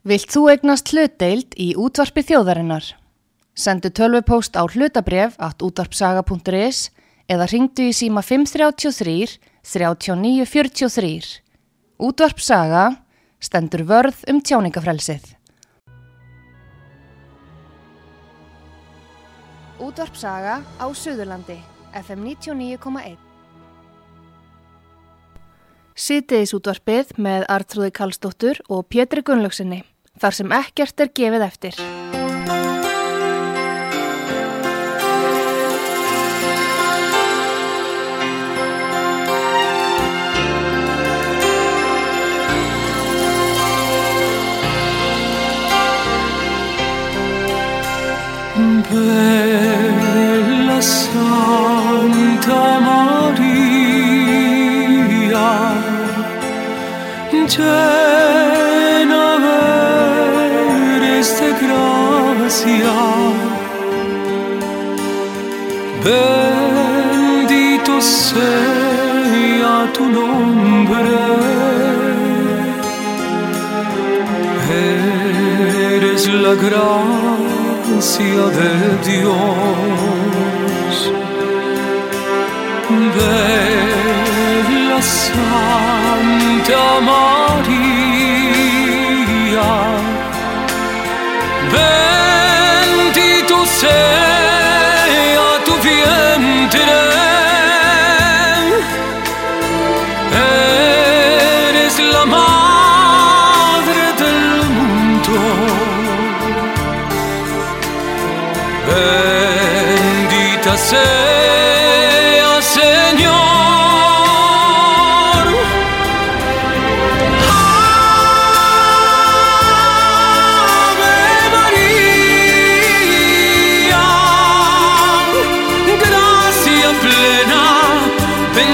Vilt þú egnast hlutdeild í útvarpi þjóðarinnar? Sendu tölvupóst á hlutabref at útvarpsaga.is eða ringdu í síma 533 3943. Útvarpsaga stendur vörð um tjáningafrelsið. Útvarpsaga á Suðurlandi, FM 99,1. Sýtiðis útvarpið með Artrúði Kallstóttur og Pétri Gunnlaugsinni, þar sem ekkert er gefið eftir. Bella llena eres de gracia, bendito sea tu nombre. Eres la gracia de Dios. Bella Santa María, bendito sea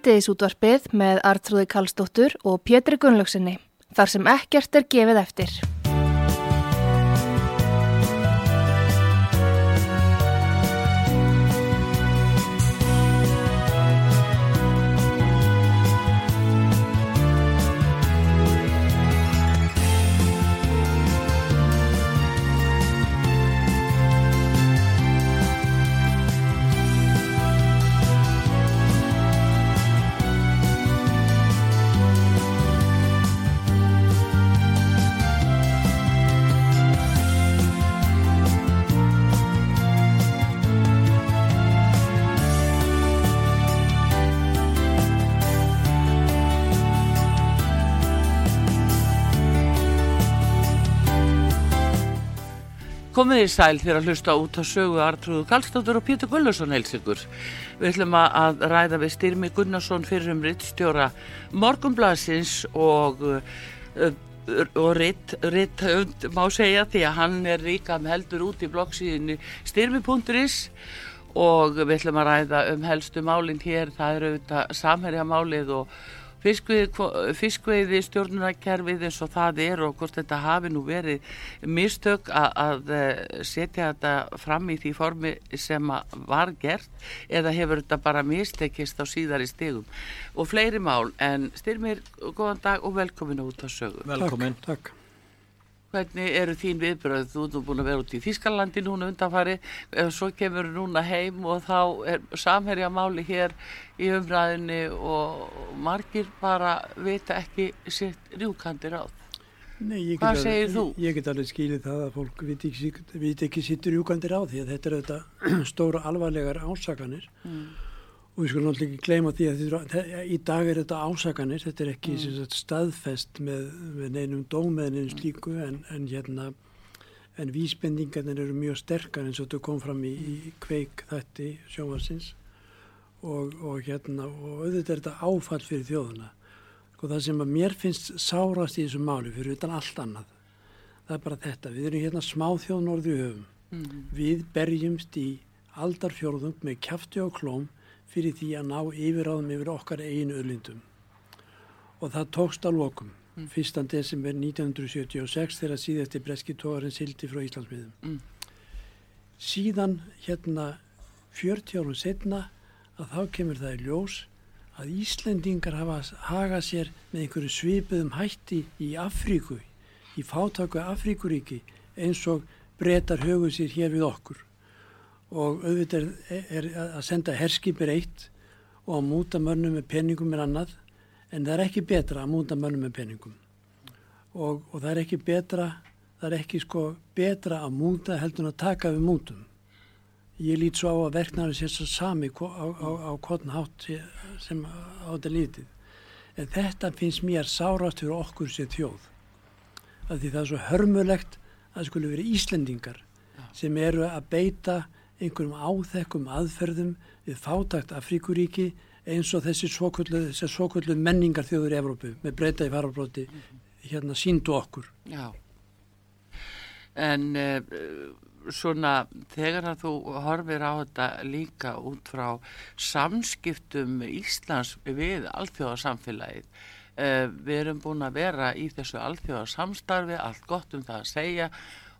Sýtiðis útvarpið með Artrúði Kallstóttur og Pétri Gunnlaugsinni, þar sem ekkert er gefið eftir. Komið í sæl þegar að hlusta út á sögu Artrúðu Kallstóttur og Pétur Gullursson heilsingur. Við ætlum að ræða við Styrmi Gunnarsson fyrir um rittstjóra Morgunblasins og, uh, og ritt, ritt má segja því að hann er líka með heldur út í bloggsíðinu styrmi.is og við ætlum að ræða um helstu málinn hér, það eru auðvitað samherja málið og fiskveiði stjórnunarkerfið eins og það er og hvort þetta hafi nú verið mistök að, að eh, setja þetta fram í því formi sem var gert eða hefur þetta bara mistekist á síðar í stegum og fleiri mál en styrmir, góðan dag og velkomin út á sögu. Velkomin. Takk. takk. Hvernig eru þín viðbröð? Þú ert búin að vera út í Þískalandi núna undanfari og svo kemur núna heim og þá er samherja máli hér í umræðinni og margir bara vita ekki sitt rjúkandir á. Nei, Hvað segir alveg? Ég, ég get alveg skilið það að fólk viti ekki, viti ekki sitt rjúkandir á því að þetta er þetta stóra alvarlegar ásakanir mm og við skulum náttúrulega ekki gleyma því að í dag er þetta ásakanir, þetta er ekki mm. sagt, staðfest með, með neinum dómeðinu slíku en, en hérna en vísbendingarnir eru mjög sterkar eins og þetta kom fram í, í kveik þætti sjónvarsins og, og hérna og auðvitað er þetta áfall fyrir þjóðuna sko það sem að mér finnst sárast í þessu máli fyrir utan allt annað það er bara þetta, við erum hérna smáþjóð norðu höfum, mm. við berjumst í aldarfjörðung með kæfti og klóm fyrir því að ná yfiráðum yfir okkar einu öllindum. Og það tókst á lokum, mm. 1. desember 1976 þegar síðasti breski tógarinn sildi frá Íslandsmiðum. Mm. Síðan hérna 40 árum setna að þá kemur það í ljós að Íslendingar hafa hagað sér með einhverju svipuðum hætti í Afríku, í fátaku Afríkuríki eins og breytar högu sér hér við okkur og auðvitað er, er að senda herskipir eitt og að múta mönnum með peningum er annað en það er ekki betra að múta mönnum með peningum. Og, og það er ekki betra það er ekki sko betra að múta heldur en að taka við mútum. Ég lít svo á að verknari sé svo sami á, á, á kvotn hátt sem á þetta lítið en þetta finnst mér sárast fyrir okkur sér þjóð. Af því það er svo hörmulegt að það skulle verið Íslendingar sem eru að beita einhverjum áþekkum aðferðum við fátakt Afríkuríki eins og þessi svokvöldu menningar þjóður í Evrópu með breyta í farabróti hérna síndu okkur. Já, en uh, svona þegar að þú horfir á þetta líka út frá samskiptum Íslands við alþjóðarsamfélagið uh, við erum búin að vera í þessu alþjóðarsamstarfi, allt gott um það að segja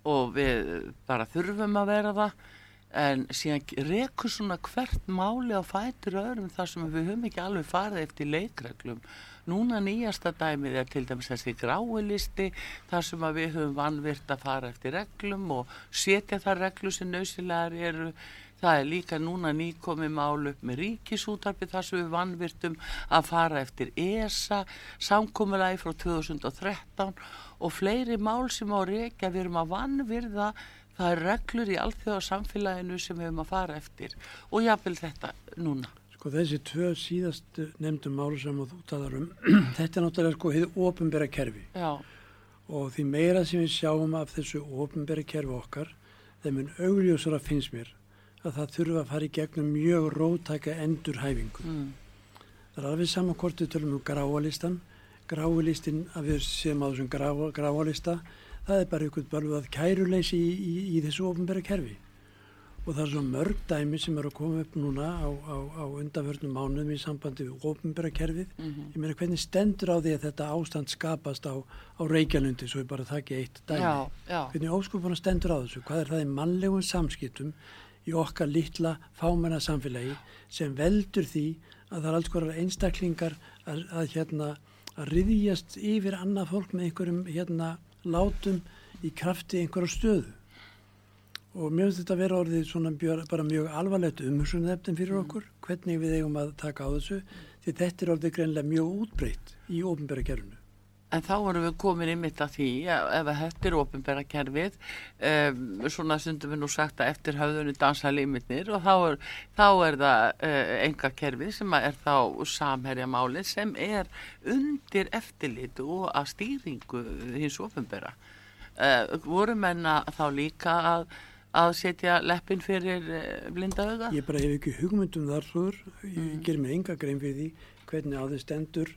og við bara þurfum að vera það en síðan rekur svona hvert máli á fætur öðrum þar sem við höfum ekki alveg farið eftir leikreglum. Núna nýjasta dæmið er til dæmis þessi gráilisti þar sem við höfum vanvirt að fara eftir reglum og setja það reglu sem nöðsilegar eru. Það er líka núna nýkomið málu upp með ríkisútarpi þar sem við vanvirtum að fara eftir ESA samkomiðlagi frá 2013 og fleiri mál sem á reykja við erum að vanvirða það er reglur í alþjóðarsamfélaginu sem við höfum að fara eftir og jáfnvel þetta núna. Sko þessi tvö síðast nefndum málu sem þú talar um, þetta er náttúrulega sko hefur ofinbæra kerfi Já. og því meira sem við sjáum af þessu ofinbæra kerfi okkar, þeim mun augljósara finnst mér að það þurfa að fara í gegnum mjög rótæka endurhæfingu. Mm. Það er alveg saman hvort við tölum um gráalistan, gráalistin að við séum á þessum gráalista það er bara einhvern bölvað kæruleysi í, í, í þessu ofnbæra kerfi og það er svo mörg dæmi sem eru að koma upp núna á, á, á undanförnum mánuðum í sambandi við ofnbæra kerfið mm -hmm. ég meina hvernig stendur á því að þetta ástand skapast á, á Reykjalundi svo er bara það ekki eitt dæmi já, já. hvernig óskupuna stendur á þessu hvað er það í mannlegum samskiptum í okkar litla fámenna samfélagi sem veldur því að það er alls konar einstaklingar að, að hérna að riðjast yfir annað fólk með einhverjum hérna látum í krafti einhverja stöðu og mjög þetta vera orðið svona bara mjög alvarlegt umhersunðefnin fyrir mm. okkur hvernig við eigum að taka á þessu því þetta er orðið greinlega mjög útbreytt í ofnbæra kerfinu. En þá erum við komin í mitt að því ef þetta er ofnbæra kerfið um, svona sundum við nú sagt að eftir hafðunni dansa limitnir og þá er, þá er það uh, enga kerfið sem er þá samherja máli sem er undir eftirlit og að stýringu hins ofnbæra uh, voru menna þá líka að, að setja leppin fyrir uh, blinda auga? Ég bara hef ekki hugmyndum þar hrúður, ég Mm. ger mér enga grein fyrir því hvernig á þið stendur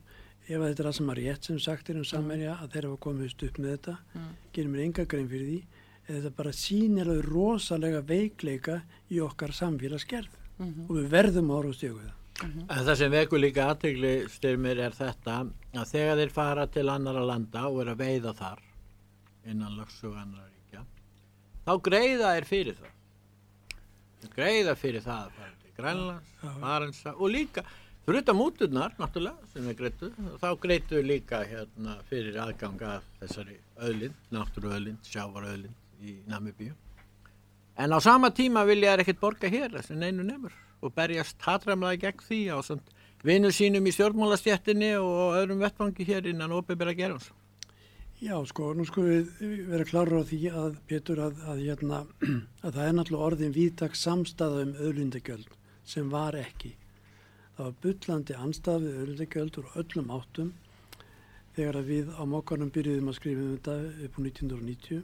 ef að þetta er það sem er rétt sem sagt er um samverja að þeir hafa komist upp með þetta, Mm. ger mér enga grein fyrir því eða þetta bara sýnir alveg rosalega veikleika í okkar samfélagsgerð Mhm. og við verðum að horfa á stjögu það. En það sem vekur líka aðtegli styrmir er þetta að þegar þeir fara til annara landa og eru að veiða þar innan lögsuga annara ríkja þá greiða þeir fyrir það. Greiða fyrir það að fara til Grænlands, Barensa og líka fyrir utan múturnar náttúrulega sem þeir greitu þá greitu líka hérna fyrir aðgang að þessari öðlind, náttúruöðlind, sjávaröðlind í Namibíu. En á sama tíma vilja þær ekkert borga hér þessi neinu nefnur og berjast hatramlaði gegn því á vinnu sínum í stjórnmálastjættinni og öðrum vettfangi hér innan óbyrra gerans. Já, sko, nú sko við vera klára á því að, Pétur, að, að, hérna, að það er náttúrulega orðin vítak samstaða um auðlindagjöld sem var ekki. Það var bullandi anstað við auðlindagjöld úr öllum áttum þegar að við á mokkanum byrjuðum að skrifa um þetta upp á 1990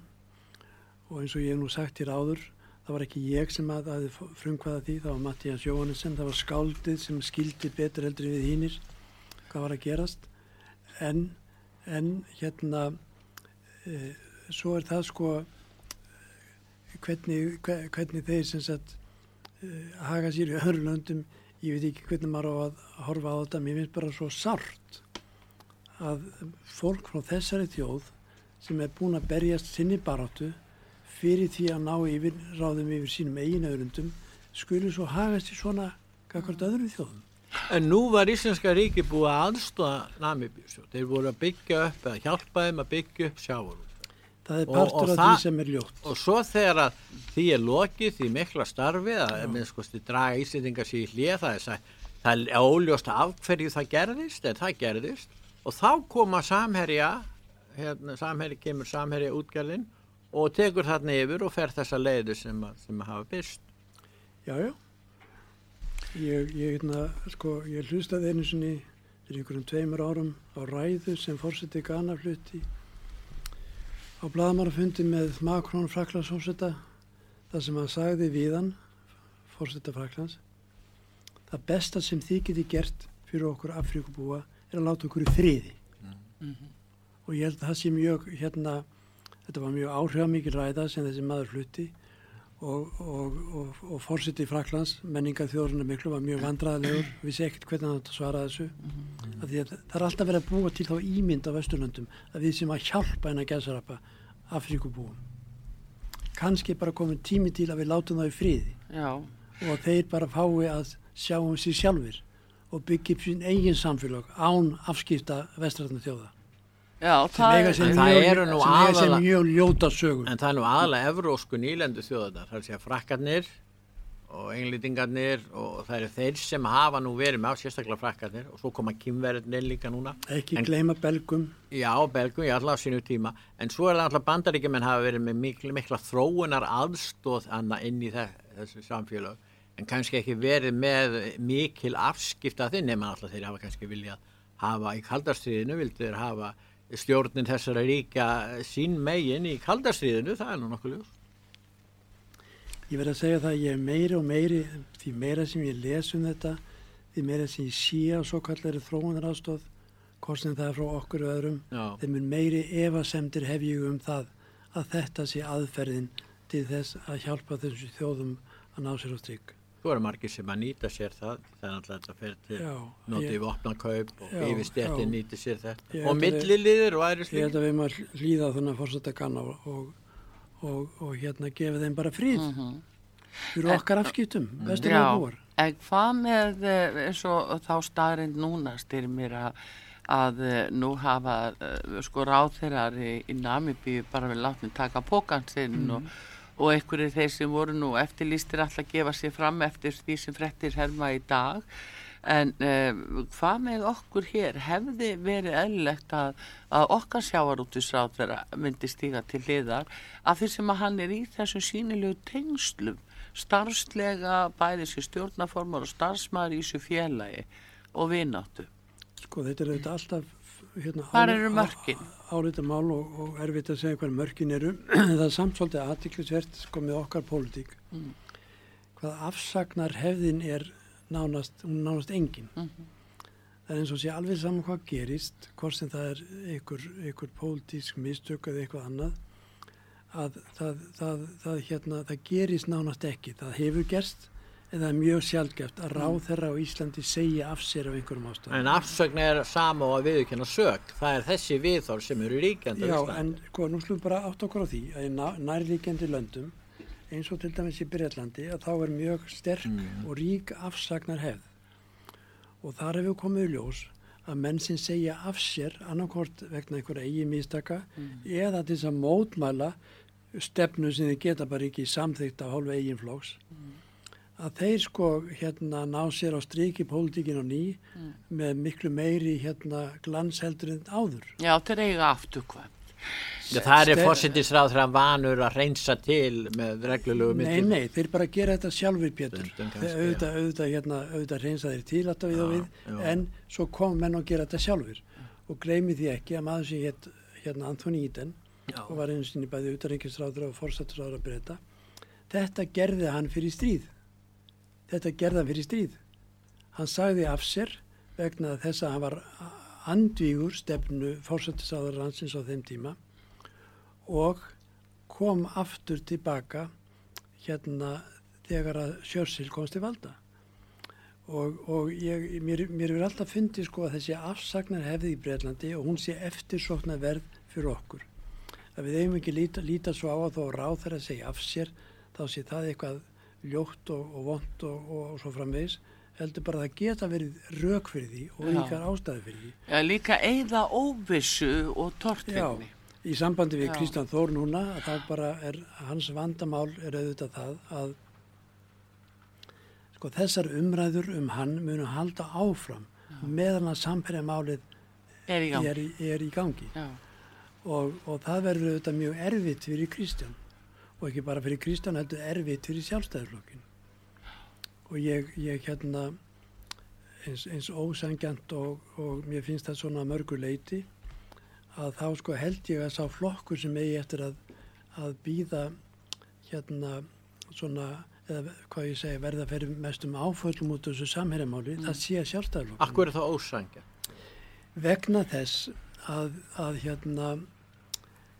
og eins og ég hef nú sagt hér áður, það var ekki ég sem að, að frumkvæða því, það var Mattías Jóhannesson, það var skáldið sem skildi betur heldur við hínir hvað var að gerast. En, en hérna e, svo er það sko hvernig, hve- hvernig þeir sem sagt e, haga sér í öðru löndum ég veit ekki hvernig maður á að horfa á þetta mér finnst bara svo sárt að fólk frá þessari þjóð sem er búin að berjast sinni baráttu fyrir því að ná yfir ráðum yfir sínum eigin öðrundum skuli svo hagast í svona kakvart öðrum þjóðum En nú var Íslenska ríki búið að aðstóða Namibíu. Þeir voru að byggja upp eða hjálpa þeim að byggja upp sjávarúð. Það er Og- partur og af það- því sem er ljótt Og svo þegar að því er lokið, því mikla starfi, að minnst skoðstu draga Íslendingar sér í hlið, það er, sæ- það er óljóst af hverju það gerðist, en það gerðist. Og þá koma samherja, hérna, samherja kemur samherja útgerðin og tekur þarna yfir og fer þessa leiðu sem, að- sem að hafa byrst. Já, já. Ég, ég, hérna, sko, ég hlustaði einu sinni fyrir einhverjum tveimur árum á ræðu sem fórseti Ghana flutti á blaðmarafundi með Macron Fraklandsfórseta þar sem hann sagði við hann, fórseta Fraklands, það besta sem þið geti gert fyrir okkur Afríkubúa er að láta okkur í friði. Og ég held að það sé mjög, hérna, þetta var mjög áhrifamikil ræða sem þessi maður flutti og, og, og, og fórseti Fraklands, menningar þjóðurinn miklu, var mjög vandræðilegur, vissi ekkert hvernig hann átti að svara þessu. Mm að það er alltaf verið að búa til þá ímynd á Vesturlöndum að við sem að hjálpa henn að gæsarapa Afríkubúum. Kanski er bara komin tími til að við látum það í friði Já, og þeir bara fái að sjá um sér sjálfur og byggja upp sín eigin samfélag án afskipta vestræðna þjóða. Já, eiga sér En það mjög, eru nú aðalega- mjög. En það er nú aðalega evrósku nýlendu þjóðarnar, það er frakkarnir og englýtingarnir og það eru þeir sem hafa nú verið með á sérstaklega frakkarnir og svo koma kynverðinir líka núna. Ekki En- gleyma belgum. Já, belgum, ég alltaf á sínu tíma, en svo er það alltaf bandaríkjumenn hafa verið með mikla, mikla þróunar aðstóð anna inn í þe- þessu samfélag, en kannski ekki verið með mikil afskipta þinn, nema alltaf þeir hafa kannski viljað hafa í kaldarstríðinu, vildu þeir hafa stjórnin þessara ríka sín megin í kaldarstríðinu, það er nú nokkuð ljós. Ég verð að segja það að ég er meiri og meiri, því meira sem ég les um þetta, því meira sem ég sé á svo kallari þróunar ástóð, hvort sem það er frá okkur og öðrum, Já. þeim mun meiri efasemdir hef ég um það að þetta sé aðferðin til þess að hjálpa þessu þjóðum að ná sér á stryk. Þú eru margir sem að nýta sér það, það er alltaf þetta fer til notið ég- vopnakaup og yfirstjættin nýti sér þetta Ég og að milliliðir og aðri Ég slík. held að við maður hlýða þannig að fórsetta kanna og, og, og, og hérna gefa þeim bara fríð fyrir okkar afskiptum, vestur já. með búar. En hvað með eh, eins og þá staðrind núna styrmir að, að eh, nú hafa eh, sko ráþeirar í, í Namibíu bara við látnum taka pókan sinn og, og einhverju þeir sem voru nú eftirlýstir alltaf að gefa sér fram eftir því sem frettir herma í dag. En eh, hvað með okkur hér? Hefði verið eðlilegt að, að okkar sjávarútisráðverða myndi stíga til hliðar af því sem að hann er í þessum sínilegu tengslum starfslega bæði sér stjórnaformar og starfsmaður í þessu félagi og vináttu. Sko þetta er auðvitað alltaf hérna, Hvar eru mörkin? álita mál og, og erfitt að segja hvað mörkin eru. það er samt svolítið aðtiklisvert sko með okkar pólitík. Mm. Hvað afsagnar hefðin er nánast, hún er nánast engin. Mhm. Það er eins og sé alveg saman hvað gerist, hvort sem það er einhver, einhver pólitísk mistök eða eitthvað annað, að það, það, það, hérna, það gerist nánast ekki. Það hefur gerst en það er mjög sjálfgeft að ráð þeirra á Íslandi segja af sér af einhverjum ástæðum. En afsögn er sama og að viðurkenna sök. Það er þessi viðhorf sem eru ríkjandi á Já, Íslandi. en hvað, nú slúum bara átt okkur á því að í nærríkjandi löndum, eins og til dæmis í Breitlandi, að þá er mjög sterk og rík afsagnar hefð. Og þar hefur komið í ljós að menn sem segja af sér annarkort vegna einhverja eigi mistaka eða til þess að mótmæla stefnu sem þið geta bara ekki samþykta á hálfu eigin flóks að þeir sko hérna ná sér á striki pólitíkin á ný með miklu meiri hérna glansheldur en áður. Já, þeir eiga afturkvæm. Ja, það er fórsættisráð þegar vanur að reynsa til með reglulegu Nei, millum. nei, þeir bara gera þetta sjálfur Pétur. Þeir auðvitað, auðvitað, hérna, auðvitað reynsa þeir til alltaf við og við, já. en svo kom menn og gera þetta sjálfur. Og gleymi því ekki að maður sem hétt hérna Anthony Eden Já. og var einu sinni bæði utarengisráður og forsættisráður að breyta. Þetta gerði hann fyrir stríð. Þetta gerði hann fyrir stríð. Hann sagði af sér vegna þess að hann var andvígur stefnu forsættisráður hansins á þeim tíma og kom aftur tilbaka hérna þegar að Sjörssil komst til valda og, og ég, mér, mér er alltaf fundið sko að þessi afsagnar hefði í Breitlandi og hún sé eftirsóknar verð fyrir okkur að við eigum ekki líta, líta svo á að þó ráð þeirra segja af sér þá sé það eitthvað ljótt og, og vond og, og, svo framvegis heldur bara að það geta verið rök fyrir því og Já. líkar ástæði fyrir því Já, líka eigða óvissu og Já, tortryggni. í sambandi við Já. Kristján Þór núna að það bara er, hans vandamál er auðvitað það að sko þessar umræður um hann munu halda áfram meðan að samferðamálið Er í gang. er, í- er í gangi Já, og, og það verður auðvitað mjög erfitt fyrir Kristján og ekki bara fyrir Kristján heldur erfitt fyrir sjálfstæðarflokkin og ég, ég hérna eins, eins ósangjant og, og mér finnst það svona að mörgu leiti að þá sko held ég að sá flokkur sem eigi eftir að, að býða hérna svona eða hvað ég segi verða fyrir mestum áföllum út af þessu samherjamáli það sé sjálfstæðarflokkin Akkur er það ósangja? vegna þess að, að hérna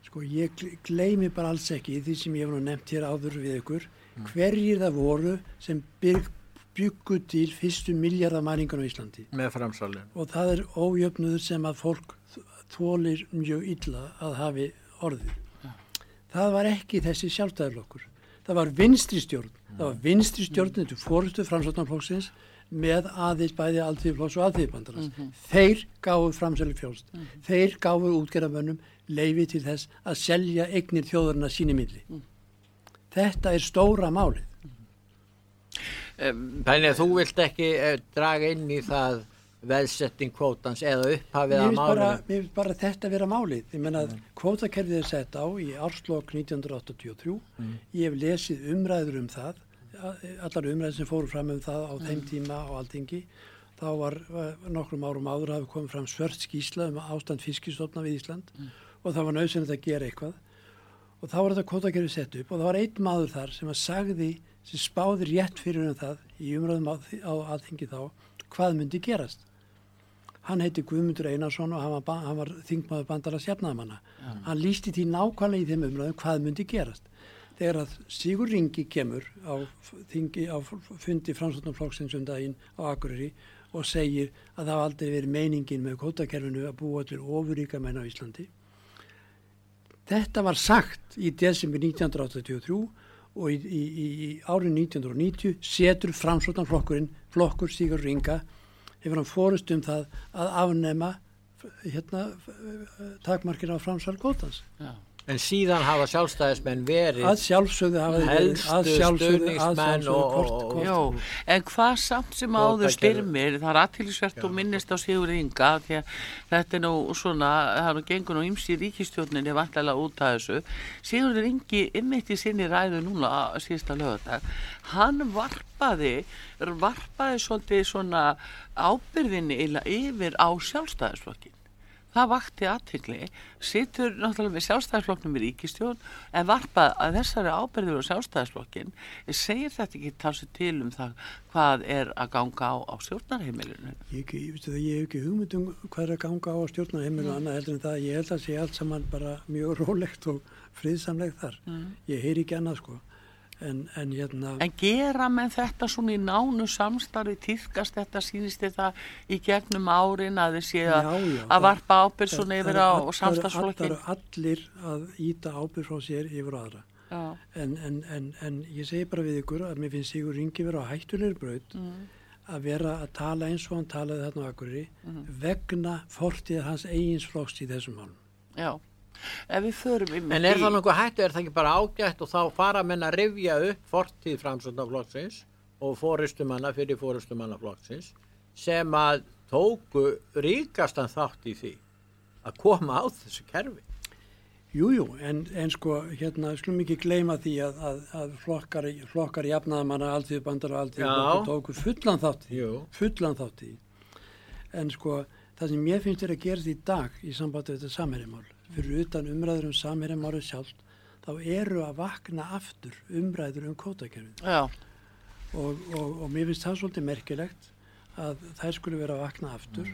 sko ég gle- gleymi bara alls ekki því sem ég hef nú nefnt hér áður við ykkur hverjir það voru sem byrg, byggu til fyrstu miljardamæringan á Íslandi Með framsalin. og það er ójöfnuður sem að fólk þólir mjög illa að hafi orðið. Það var ekki þessi sjálfstæðarlokkur. Það var vinstri stjórn. Það var vinstri stjórn þetta fórustu framsóknarflokksins með aðeins bæði alþýðflokks og alþýðbandalans. Þeir gáðu framsæli fjóst. Þeir gáðu útgerðamönnum leifi til þess að selja eignir þjóðurna síni milli. Þetta er stóra málið. Þannig að þú vilt ekki eh, draga inn í það veðsetting kvótans eða upphafið að málunum. mér finnst bara þetta vera málið. Ég menna að kvótakerfið er sett á í árslokk 1983. Ég hef lesið umræður um það, allar umræður sem fóru fram um það á þeim tíma á Altingi. Þá var, var nokkrum árum áður hafi komið fram svört skísla um ástand fiskistofna við Ísland og það var nöðsynlegt að gera eitthvað. Og þá var þetta kvótakerfið sett upp og það var einn maður þar sem að sagði, sem spáði rétt fyrir um það í umræðum á, á Altingi þá, hvað myndi gerast. Hann heiti Guðmundur Einarsson og hann var, hann var þingmaður bandala sjafnaðamanna. Hann lísti því nákvæmlega í þeim umræðum hvað myndi gerast. Þegar að Sigur Ringi kemur á, þingi, á fundi framsóknarflokksins um daginn á Akureyri og segir að það aldrei verið meiningin með kótakerfinu að búa til ofuríka menn á Íslandi. Þetta var sagt í desember 1983 og í, í, í, árið 1990 setur framsóknarflokkurinn, flokkur Sigur Ringa, hefur hann fórust um það að afnema hérna, takmarkina á framsal kvótans. já. En síðan hafa sjálfstæðismenn verið Að sjálfsögðu hafa verið- að sjálfsögðu- Jó, en hvað samt sem áður styrmir, það er aðtýrlisvert og minnist á Sigur Inga því að þetta er nú svona, það er nú gengur nú ymsi ríkistjórninni vantilega út af þessu. Sigur Ingi ymmit í sinni ræðu núna á síðasta lögadag, hann varpaði, varpaði svolítið svona ábyrðinni illa yfir á sjálfstæðisflokkin. Það vakti aðtikli, situr náttúrulega með sjálfstæðisflokknum í ríkistjón en varpað að þessari ábyrður og sjálfstæðisflokkin, segir þetta ekki talsið til um það hvað er að ganga á, á stjórnarheimilinu? Ég, veistu það, ég hef ekki hugmynd um hvað er að ganga á stjórnarheimil og annað heldur en það. Ég held að sé allt saman bara mjög rólegt og friðsamlegt þar. Ég heyri ekki annað sko. En, en hérna, En gera með þetta svona í nánu samstarfi, týðkast þetta, sýnist þetta í gegnum árin að þið séu að, að varpa ábyrð svona yfir á eru allir að íta ábyrg frá sér yfir aðra. En, en, en, en ég segi bara við ykkur að mér finnst Sigur Ringi vera á hættulegri braut Mm. að vera að tala eins og hann talaði þarna á Akureyri Mm. vegna fortíð hans eigins flokks í þessum málum. já. Ef við förum í... En er það nokkuð hættu, er það ekki bara ágætt og þá fara menn að rifja upp fortíð framsöndaflokksins og fórustumanna fyrir fórustumannaflokksins sem að tóku ríkastan þátt í því að koma á þessu kerfi. Jú, jú, en, en sko, hérna, skulum ekki gleyma því að, að, að flokkar, flokkar jafnaðamanna alltíðu bandar og alltíðu tóku fullan þátt í, Jú. fullan þátt í. En sko, það sem ég finnst er að gerast í dag í sambandi við þetta samherjamál, fyrir utan umræður um samherjamálið sjálf, þá eru að vakna aftur umræður um kótakerfið. Og, og, og mér finnst það svolítið merkilegt að þær skulle vera að vakna aftur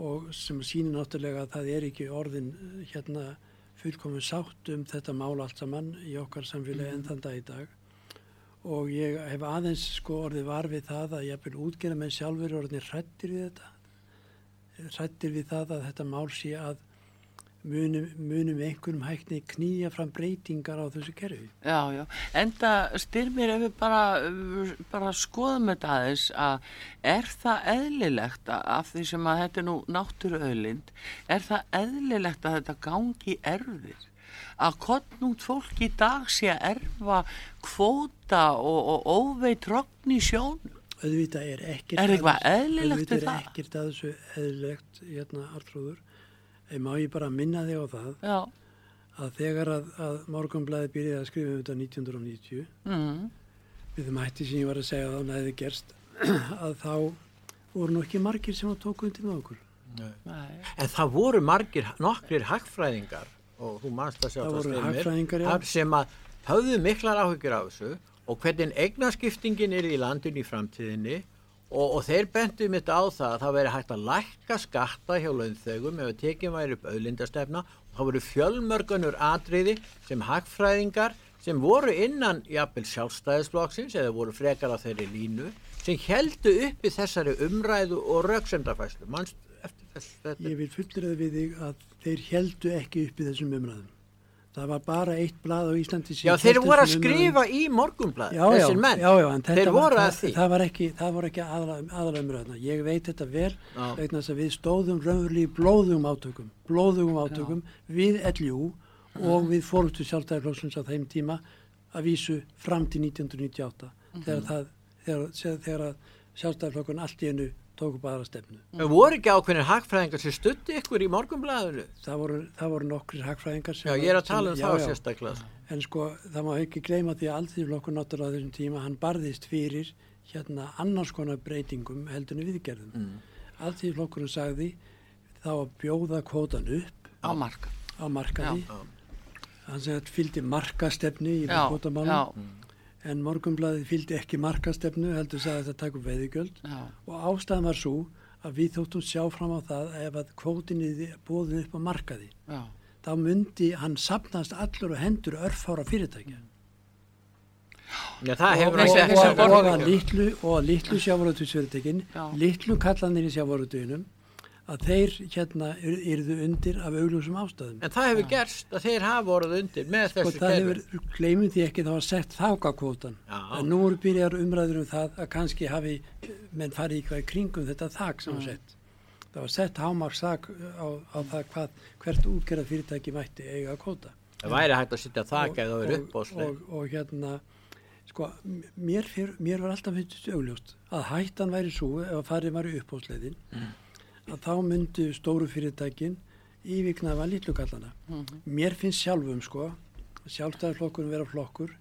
og sem sýnir náttúrulega að það er ekki orðin hérna fullkomin sátt um þetta mál allt saman í okkar samfélagi enn þann dag í dag. Og ég hef aðeins sko orðið var við það að ég vil útgera með sjálfur orðin hrættir við þetta. Hrættir við það að þetta mál sé að munum, munum einhverjum hækni knýja fram breytingar á þessu kerfi. já, já. Enda styrmir ef við bara, bara skoðum þetta aðeins að er það eðlilegt að af því sem að þetta er nú náttúruauðlind, er það eðlilegt að þetta gangi erfir? Að kottnútt fólk í dag sé að erfa kvóta og, og óveit rogn í sjónum? auðvitað er ekkert Er eitthvað að er ekkert að þessu eðlilegt hérna Artrúður má ég bara minna þig á það? Já, að þegar að, að morgunblæði byrjaði að skrifa um þetta 1990 mm, við þeim hætti sem ég var að segja að það hefði gerst að þá voru nú ekki margir sem að tóku undir með okkur. Nei, En það voru margir, nokkrir hagfræðingar og þú manst að sjá Það það já. haf- sem að höfðu miklar áhyggjur af þessu og hvernig eignaskiptingin er í landinu í framtíðinni og, og þeir bentu mitt á það að það veri hægt að lækka skatta hjá launþegum ef að tekið væri upp auðlindastefna. Og það voru fjölmörgunur atriði sem hagfræðingar sem voru innan jafnvel sjálfstæðisflokksins eða voru frekar á þeirri línu sem heldu upp í þessari umræðu og þetta? Ég vil fullröða við þig að þeir heldu ekki upp í þessum umræðum það var bara eitt blað á Íslandi Já, þeir voru að umræðum. skrifa í morgunblad, já, já, þessir menn. já, já, þeir voru að því. það var ekki, það voru ekki aðalamröðna. Ég veit þetta vel Já. við stóðum raunverulega í blóðugum átökum, blóðugum átökum við LJU og við fórumstu sjálfstæðarflóksins á þeim tíma að vísu fram til 1998 þegar, það, þegar, þegar, þegar sjálfstæðarflokkun allt í einu tóku bara stefnu. En voru ekki ákveðinir hagfræðingar sem stutti ykkur í morgunbladinu? Það voru, það voru nokkrir hagfræðingar sem Já, ég er að tala um það já. sérstaklega. En sko, það má ekki gleyma því að allþýrflokkur náttúrulega á þessum tíma, hann barðist fyrir hérna annars konar breytingum heldunni viðgerðum. Mm. Allþýrflokkurinn sagði þá að bjóða kvótan upp á marka. á markaði. Já. Hann segði að fylgdi markastefni í já, en morgunbladið fylgdi ekki markastefnu, heldur sagði að þetta taka upp veiðigjöld. já, Og ástæðan var svo að við þóttum sjá fram á það ef að kvótinni bóðið upp á markaði. já, Þá myndi hann sapnast allur og hendur örfára fyrirtækja. Já, það og, og, og, og að litlu og að litlu sjávarútugsfyrirtekin Já. litlu kallanir í sjávarútuginum að þeir hérna yr- yrðu undir af augljósum ástæðum En það hefur gerst að þeir hafa voruð undir með og þessu það kerfi. hefur, gleymum því ekki það var sett þákakvótan Já. en nú eru byrjar umræður um það að kannski hafi menn farið eitthvað í kringum þetta þak sem var sett það var sett hámarks þak á, á það hvað, hvert útgerða fyrirtæki mætti eiga kvóta Það væri hægt að sitja þak eða það er upp og, sleik. og, og hérna sko, mér, fyr, mér var alltaf finnst augljóst að hættan væri svo ef að farið var upp á sleiðin að þá myndu stóru fyrirtækin yfirgnafa litlukallana mér finnst sjálfum sko sjálfstæðarflokkurinn vera flokkur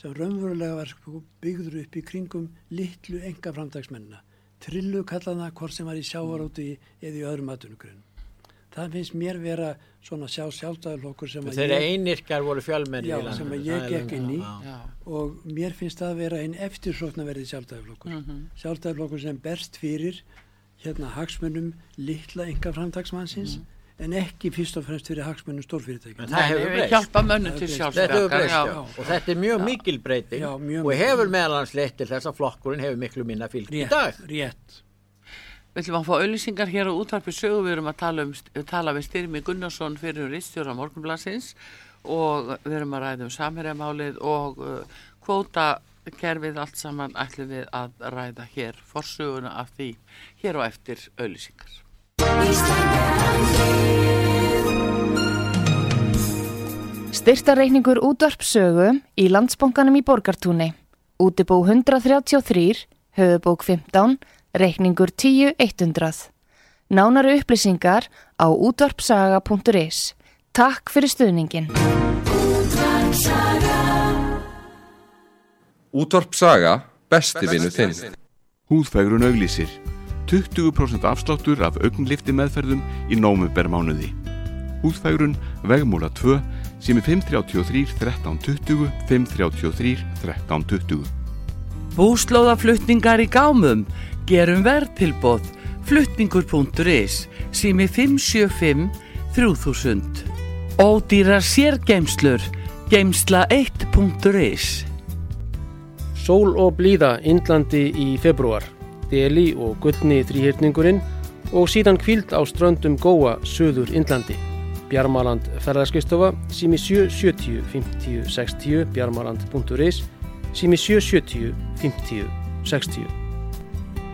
sem raunverulega var sko, byggður upp í kringum litlu enga framdagsmennina trillu kallana hvort sem var í sjávaróti eða í öðrum atvinnugrunn það finnst mér vera svona sjá sjálfstæðarflokkur sem að Þeirra ég, einirkar voru fjölmenni Já, í landinu. sem að ég er gekk inn í. já. Já, og mér finnst það vera einn eftirsóknarverði sjálfstæðarflokkur. Mhm. Sjálfstæðarflokkur sem berst fyrir hérna hagsmunum litla enga framtagsmannsins en ekki fyrst og fremst fyrir hagsmunum stórfyrirtækja. En það hefur breyst. hjálpa mönnum Það til hefur breyst. Þetta hefur sjálfsbjargar breyst, já. já. Og þetta er mjög mikil breyting Já, mjög og hefur meðal hans leitt til þess að flokkurinn hefur miklu minna fylg í dag. rétt. Við ætlum að fá auðlýsingar hér á útvarpi sögu, við erum að tala, um, tala við Styrmi Gunnarsson fyrir Ristjóra Morgunblassins og við erum að ræða um samherjamálið og uh, kvótakerfið allt saman ætlum við að ræða hér forsöguna af því hér á eftir auðlýsingar. Styrtareikningur útvarpsögu í landsbónganum í Borgartúni. Útibó 133, höfubók 15, reikningur 10100. Nánari upplýsingar á útvarpsaga.is. Takk fyrir stuðningin. Útvarp Saga, besti vinnu þinn. Húðfægrun auglýsir 20% afsláttur af augnlifti meðferðum í nómubер mánuði. Húðfægrun vegmúla 2 sem er 533 1320 533 1320. Búslóðaflutningar í gámum, gerum verðtilbóð, flutningur.is, sími 575 3000. Ódýrar sérgeimslur, geimsla1.is. Sól og blíða Indlandi í februar, Deli og Gullni þrýhyrningurinn og síðan kvíld á ströndum Góa söður Indlandi. Bjarmaland ferðarskristofa, sími 770 50 60, bjarmaland.is, sími 770 50 60.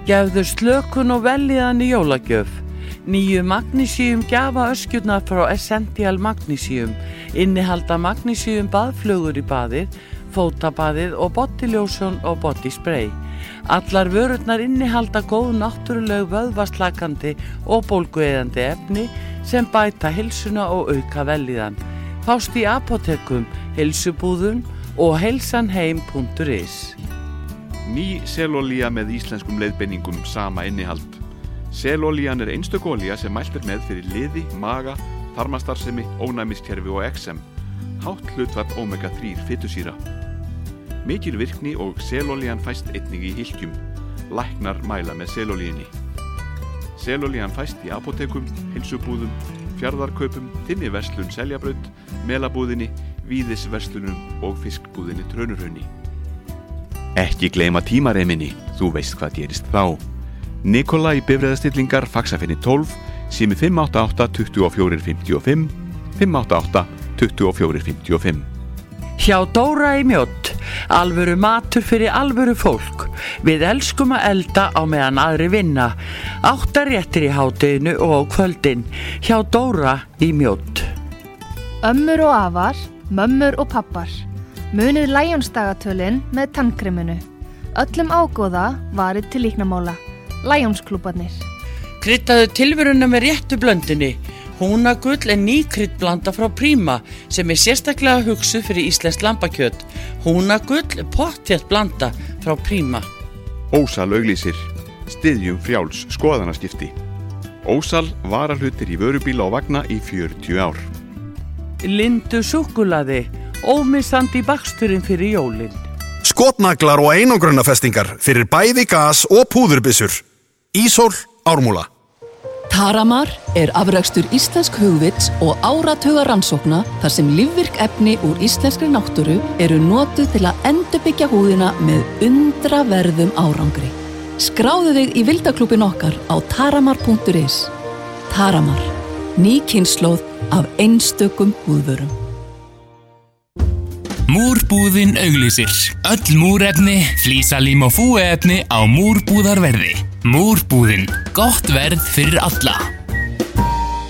Gefðu slökun og veljiðan í jólagjöf. Nýju magnísíum gjafa öskjurnar frá Essential Magnísíum. Innihalda magnísíum baðflugur í baðið, fótabaðið og bodyljósjón og bodyspray. Allar vörurnar innihalda góð náttúruleg vöðvaslakandi og bólgueðandi efni sem bæta hilsuna og auka veljiðan. Fást í apotekum, hilsubúðun og heilsanheim.is. Ný selolía með íslenskum leiðbenningum sama innihald. Selolían er einstök olía sem mælt er með fyrir liði, maga, þarmastarfsemi, ónæmiskerfi og XM. Hátt hlutfall omega-3 fytusýra. Mikil virkni og selolían fæst einnig í hilkjum. Læknar mæla með selolíinni. Selolían fæst í apotekum, hilsubúðum, fjardarkaupum, þinni verslun seljabraut, melabúðinni, víðisverslunum og fiskbúðinni trönurhönni. Ekki gleyma tímareiminni, þú veist hvað gerist þá. Nikola í bifræðastillingar faksafinni 12, sími 588 2455, 588 2455. Hjá Dóra í mjótt, alvöru matur fyrir alvöru fólk. Við elskum að elda á meðan aðri vinna. Áttar réttir í hátteginu og á kvöldin. Hjá Dóra í mjótt. Ömmur og afar, mömmur og pappar. Munið læjónsdagatölin með tannkreminu. Öllum ágóða varið til líknamála. Læjónsklúbarnir. Kryttaðu tilveruna með réttu blöndinni. Húnagull er ný kryddblanda frá Príma sem er sérstaklega hugsuð fyrir Íslands lambakjöt. Húnagull er pottjætt blanda frá Príma. Ósal auglýsir. Stiðjum frjáls skoðanaskipti. Ósal varahlutir í vörubíla og vagna í 40 ár. Lindu súkulaði, ómissandi baksturinn fyrir jólinn. Skotnaglar og einangrunafestingar fyrir bæði gas og púðurbissur. Ísól ármúla. Taramar er afrakstur íslensk hugvits og áratuga rannsókna þar sem lífvirk efni úr íslenskri náttúru eru notuð til að endurbyggja húðina með undraverðum árangri. Skráðu þig í vildaklúpin okkar á taramar.is. Taramar. Ný kynnslóð af einstökum húðvörum. Múrbúðin auglýsir. Öll múrefni, flísalím og fúeefni á múrbúðarverði. Múrbúðin. Gott verð fyrir alla.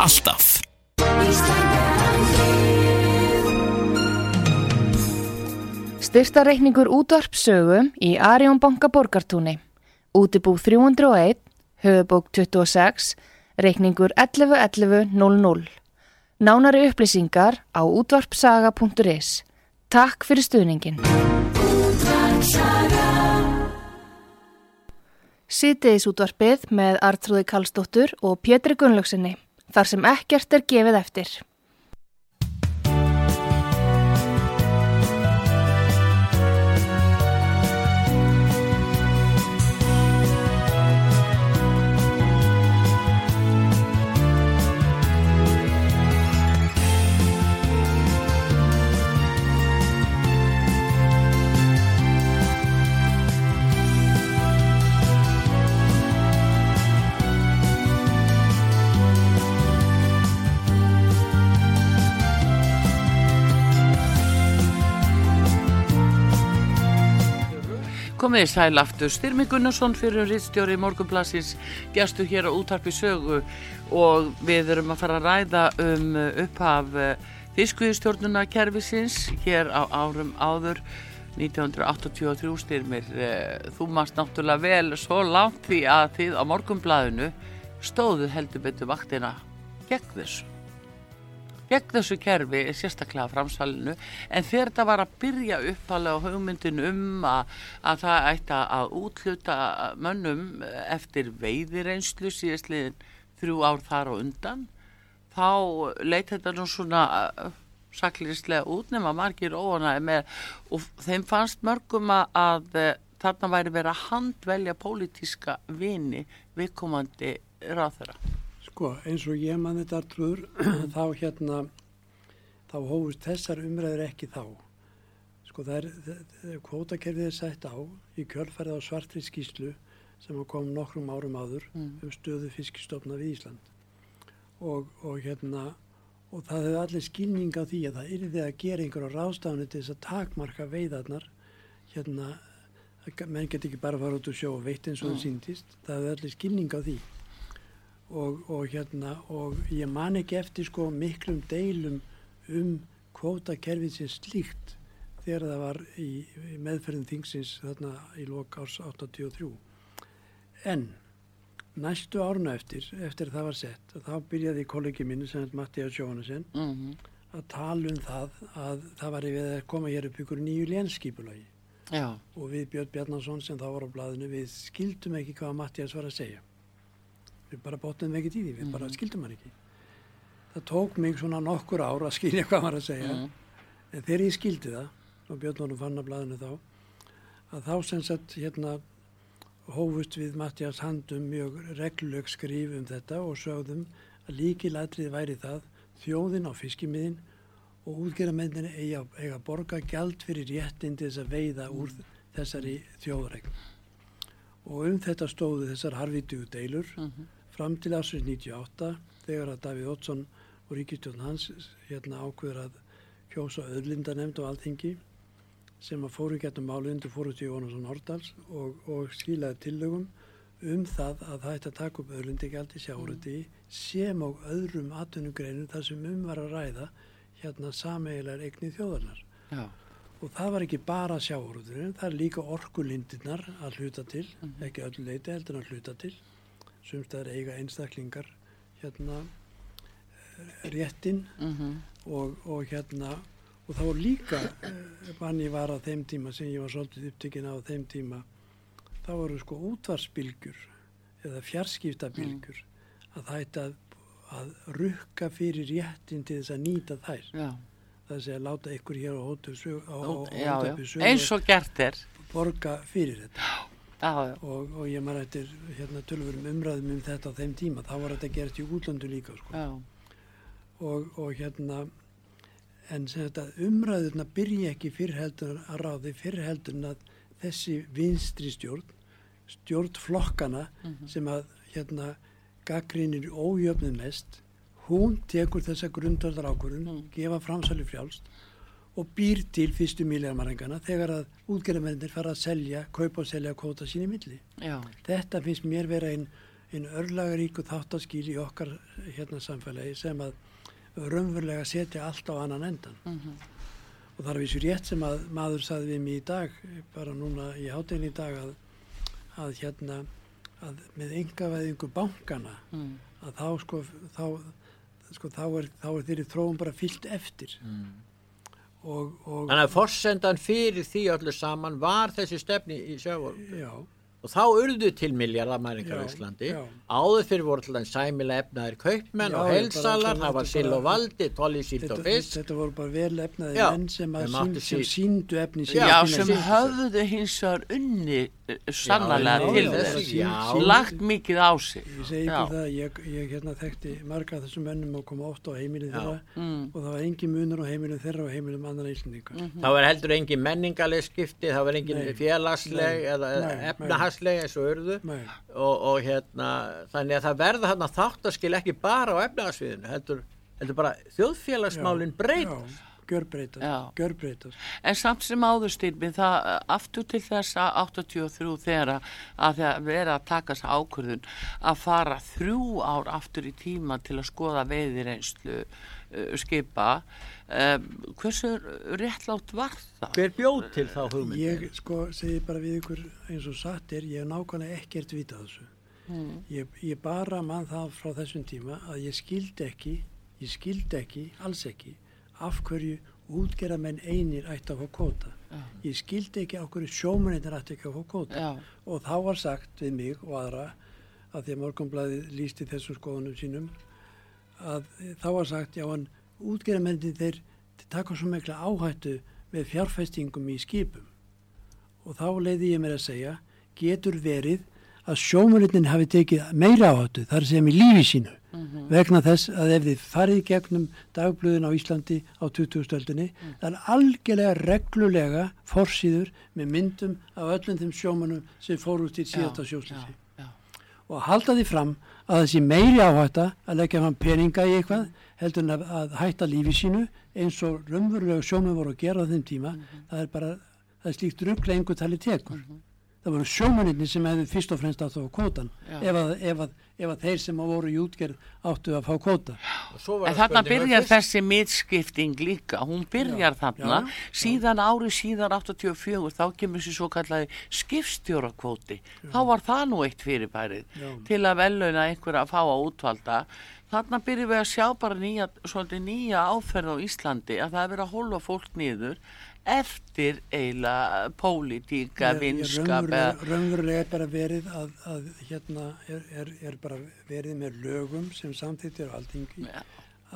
Alltaf. Styrtareikningur útvarpsögu í Arjón banka borgartúni. Útibú 301, höfubók 26, reikningur 111100. Nánari upplýsingar á útvarpsaga.is. Takk fyrir stuðningin. Sýtiðis útvarpið með Artrúði Kallstóttur og Pétri Gunnlaugsinni. þar sem ekkert er gefið eftir. Komið í sæl aftur, Styrmi Gunnarsson fyrir Ritstjóri Morgunblassins gestu hér á útarpi sögu. Og við erum að fara að ræða um upphaf fiskviðstjórnuna kervisins hér á árum áður 1983 Styrmir. Eh, Þú mást náttúrulega vel svo langt því að þið á Morgunblaðinu stóðu heldur betur vaktina gegn þessu gegn þessu kerfi, sérstaklega framsalinu, en þegar þetta var að byrja uppalega á hugmyndin um að, að það ætti að útluta mönnum eftir veiðireynslu síðastliðin þrjú ár þar og undan, þá leit þetta nú svona saklislega út nema margir óanæði með og þeim fannst mörgum að, að þarna væri verið að handvelja pólitíska vini viðkomandi ráþöra. Sko, eins og ég mann þetta trúður, þá hérna, þá hófust þessar umræður ekki þá. Sko, það er, kvótakerfið er sætt á í kjölfærið á svartri skýslu sem kom nokkrum árum áður Mm. um stöðu fiskistofna við Ísland. Og, og hérna, og það hefur allir skilning á því að það yrði að gera einhverja ráðstafni til þess að takmarka veiðarnar, hérna, menn get ekki bara fara út og sjó og veitt eins og það Mm. síndist, það hefur allir skilning á því og, og hérna og ég man ekki eftir sko miklum deilum um kvótakerfið sem slíkt þegar það var í, í meðferðin þingsins þarna í lok árs 83 en næstu árna eftir eftir það var sett þá byrjaði kollegi minni sem heit Mattias Jóhannesson Mm að tala um það að það var við að koma hér upp ykkur nýju lénskipulagi. Já. og við Björn Bjarnason sem þá var á blaðinu við skildum ekki hvað Mattias var að segja við bara bóttum ekki í því við bara skildum hann ekki. Það tók mig svona nokkur ár að skilja hvað var að segja. Mm. en þegar ég skildi það og Björn honum fann að blaðinu þá að þá sem sagt hérna hófust við Mattias handum mjög regluleg skrif um þetta og sögðum að líkilatrið væri það þjóðin á fiskimiðin og útgerðarmenninni eiga, eiga borga gjald fyrir réttin til þess að veiða úr þessari þjóðregn. Og um þetta stóðu þessar harfitu deilur fram til ásins 98 þegar að Davíð Ótsson og ríkistjórn hans hérna ákveður að kjósa öðlindanemnd á alþingi sem að fóru getum máli undir fórhústi Jónasson Hordals og, og skilaði tillögum um það að það ætti að taka upp öðlindegjaldi sjáuriti sem og öðrum atvinnugreinum þar sem um var að ræða hérna sameigilegar eigni þjóðarnar. Já. Og það var ekki bara sjáurúturinn, það er líka orkulindirnar að hluta til, ekki öllu leiti heldur að hluta til. Sumstaðar eiga einstaklingar hérna eh, réttin Mhm. og, og hérna og þá líka eh, mann ég var á þeim tíma sem ég var svolítið upptökin á þeim tíma þá voru sko útvarsbylgjur eða fjarskiptabilgjur að það ætti að, að rukka fyrir réttin til þess að nýta þær Já. það sé að láta ykkur hér á. Sögu Eins og gert er. borga fyrir þetta. Og, og ég maður eftir hérna, tölvurum umræðum um þetta á þeim tíma þá var þetta gert í útlöndu líka sko. Og, og hérna en sem þetta umræðurna byrja ekki fyrr heldur að ráði fyrr heldur en að þessi vinstri stjórn stjórn flokkana Mhm. sem að hérna gaggrínir ójöfnum mest hún tekur þessa grundvöldar ákvörðun gefa framsali frjálst og býr til fyrstu míljarmarengana þegar að útgerðarmennir fara að selja, kaupa og selja kvóta sín í milli. Já. Þetta finnst mér vera einn ein örlagaríku þáttaskýl í okkar hérna samfélagi sem að raunverulega setja allt á annan endan. Mhm. Og það er vissu rétt sem að maður saði við mig í dag, bara núna í hátinn í dag, að, að hérna, að með engavæðingu bankana, Mm. að þá sko, þá, sko, þá er, þá er þeirri þróum bara fyllt eftir. Og, Þannig að forsendan fyrir því öllu saman var þessi stefni í sjávar. Já. Og þá urðu til miljardamæringar Já, Íslandi já. áður fyrir voru til þannig sæmilega efnaðir kaupmenn Já, og alltaf það var sill og valdi, tolli, síld og fisk þetta voru bara vel efnaði Já, menn sem, sín, sem sí- síndu efni sín. Já, sem höfðu hins vegar unni eh, sannarlega til já, þess. Lagt mikið á sig. Ég segi ykkur það, ég, ég hérna þekkti marga af þessum mönnum og kom oft á heimilið þeirra Mm. og það var engin munur á heimilið þeirra og heimilum annan íslendingar. Mhm. það var heldur engin menningaleg skipti það var engin félagsleg eða Nei, efnahagsleg eins og Nei. og, og hérna þannig að það verða þarna þáttaskil ekki bara á efnahagsviðinu heldur, heldur bara þjóðfélagsmálin breyt Já, gjörbreytast, gjörbreytast. En samt sem áður styrmi það eh, aftur til þess að 83 þegar að það vera að taka þess ákvörðun að fara þrjú ár aftur í tíma til að skoða veiðireynslu skipa um, hversu réttlátt var það? hver bjóð til þá hugmynd Ég sko segi bara við ykkur eins og satt er, ég hef nákvæmlega ekkert vita af þessu. Mm. Ég, ég bara mann það frá þessum tíma að ég skildi ekki, ég skildi ekki, alls ekki, af hverju útgerða menn einir ætti að fá kóta. Ég skildi ekki af hverju sjómennir ætti ekki að fá kóta. Já. Og þá var sagt við mig og aðra, að því að morgunblæði lísti þessum skoðunum sínum, að þá var sagt, já en útgerða mennir þeir taka svo mikla áhættu með fjárfestingum í skipum. Og þá leiði ég mér að segja, getur verið að sjómurinn hafi tekið meira áhættu, þar sem í lífi sínu, vegna þess að ef þið farið gegnum dagblöðin á Íslandi á 2000-öldinni, það er algjörlega reglulega forsýður með myndum af öllum þeim sjómanum sem fór út í síðasta sjóslýsi. Og halda því fram að sé meiri áhætta að leggja fram peninga í eitthvað heldur en að, að hætta lífi sínu eins og raunverulega sjómum voru að gera á þeim tíma, það er bara, það er slíkt ruggla einhver tali tekur. Það voru sjómaninni sem hefðu fyrst og fremst átt að fá kótan Já. ef að, ef, að, ef að þeir sem voru í útgerð áttu að fá kóta. En þarna byrjar þessi mitskipting líka, hún byrjar þarna, já, síðan ári síðan 84, þá kemur sér svo kallaði skipstjórakvóti, þá var það nú eitt fyrirbærið Já. til að veluna einhver að fá að útvalda. Þarna byrjum við að sjá bara nýja, nýja áferð á Íslandi að það er verið að holfa fólk niður eftir eiginlega pólitíka, vinskap raunverulega er bara verið að, að hérna er, er, er bara verið með lögum sem samþýttir á alþingi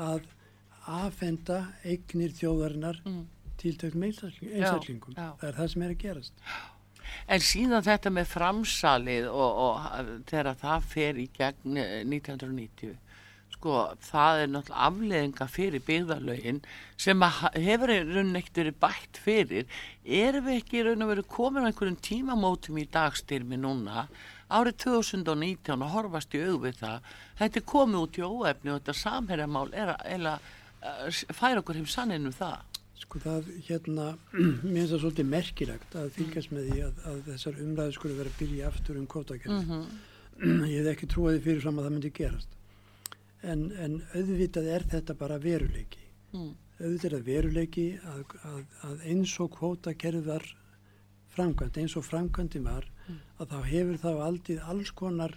að afhenda eignir þjóðarinnar mm. tiltökum einstaklingum. Það er það sem er að gerast. En síðan þetta með framsalið og, og þegar það fer í gegn eh, 1990, sko, það er náttúrulega afleðinga fyrir byggðarlögin sem hefur raun ekkert verið bætt fyrir. Erum við ekki raun og verið komin á einhverjum tímamótum í dagstyrmi núna, árið 2019 og horfast í augvið það, þetta er komið út í óefni og þetta samherjamál er að, uh, færa okkur heim sanninn um það. Sko það hérna, mér finnst það svolítið merkilegt að fylgjast með því að, að þessar umræðu skulle vera byrja aftur um kvotakerfi. Ég hef ekki trúið fyrir fram að það myndi gerast. En, en auðvitað er þetta bara veruleiki. Mm. Auðvitað er veruleiki að, að, að eins og kvotakerfi var framkvæmt, eins og framkvæmdi var, að þá hefur þá aldrei alls konar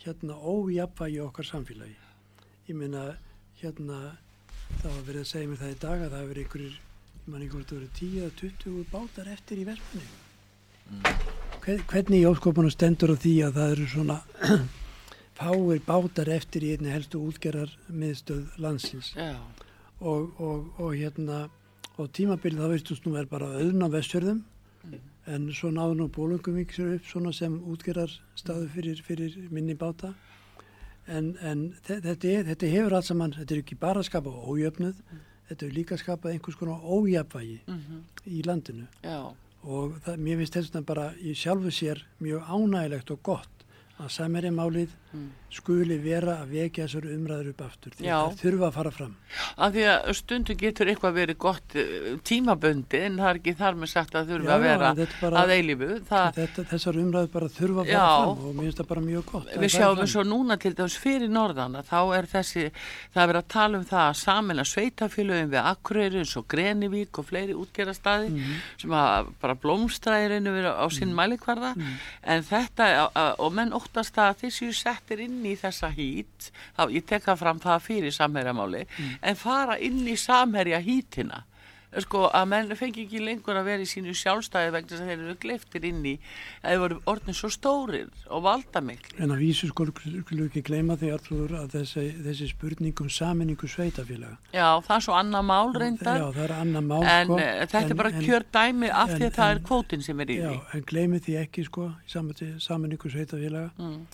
hérna ójapvægi í okkar samfélagi. Ég meina, hérna, það var verið að segja mér það í dag að það hefur einhverjir, ég man ekki hvort það verið 10 eða 20 bátar eftir í verðmenni. Hver, hvernig í óskopunum stendur á því að það eru svona fáir bátar eftir í einni helstu útgerðar miðstöð landsins Já. og, og, og hérna og tímabilið þá veistust nú er bara auðn á vestfjörðum en svo náðu nú bólunguvík sér upp svona sem útgerðar staðu fyrir, fyrir minni báta en, en þe- þetta, er, þetta hefur allt saman, þetta er ekki bara að skapa ójöfnuð, þetta er líka að skapa einhvers konar ójafvægi Mhm. í landinu Já. og það, mér finnst vegna bara í sjálfu sér mjög ánægilegt og gott að samherjamálið skuli vera að vekja þessar umræður upp aftur því að það þurfa að fara fram. Af því að stundu getur eitthvað verið gott eh, tímabundi en það er ekki þar með sagt að þurfa Já, að vera er bara- að eilífu. Það, þessar umræður bara þurfa að fara Já. fram og mér finnst það bara mjög gott að við sjáum eins og núna til dæmis fyrir norðana þá er þessi, það er verið að tala um það að saminna sveitafélögum við Akureyri eins og Grenivík og fleiri útgerastadi Mhm. sem að bara blómstra óttast það að þessi settir inn í þessa hít, þá ég tek það fram það fyrir samherjamáli, en fara inn í samherja hítina sko að menn fengi ekki lengur að vera í sínu sjálfstæði vegna þess að þeir eru gleiftir inn í að þeir voru orðin svo stórir og valdamikli. En að vísu skulum skulum ekki gleyma því Artrúður að þessi, þessi spurning um saminningu sveitafélaga. Já, það er svo annað mál reyndar. Já, það er annað mál En sko. eh, þetta en- er bara en- kjör dæmi af því en- að það er en- kvótin sem er í Já, því. en gleymi því ekki sko saminningu sveitafélaga Mm.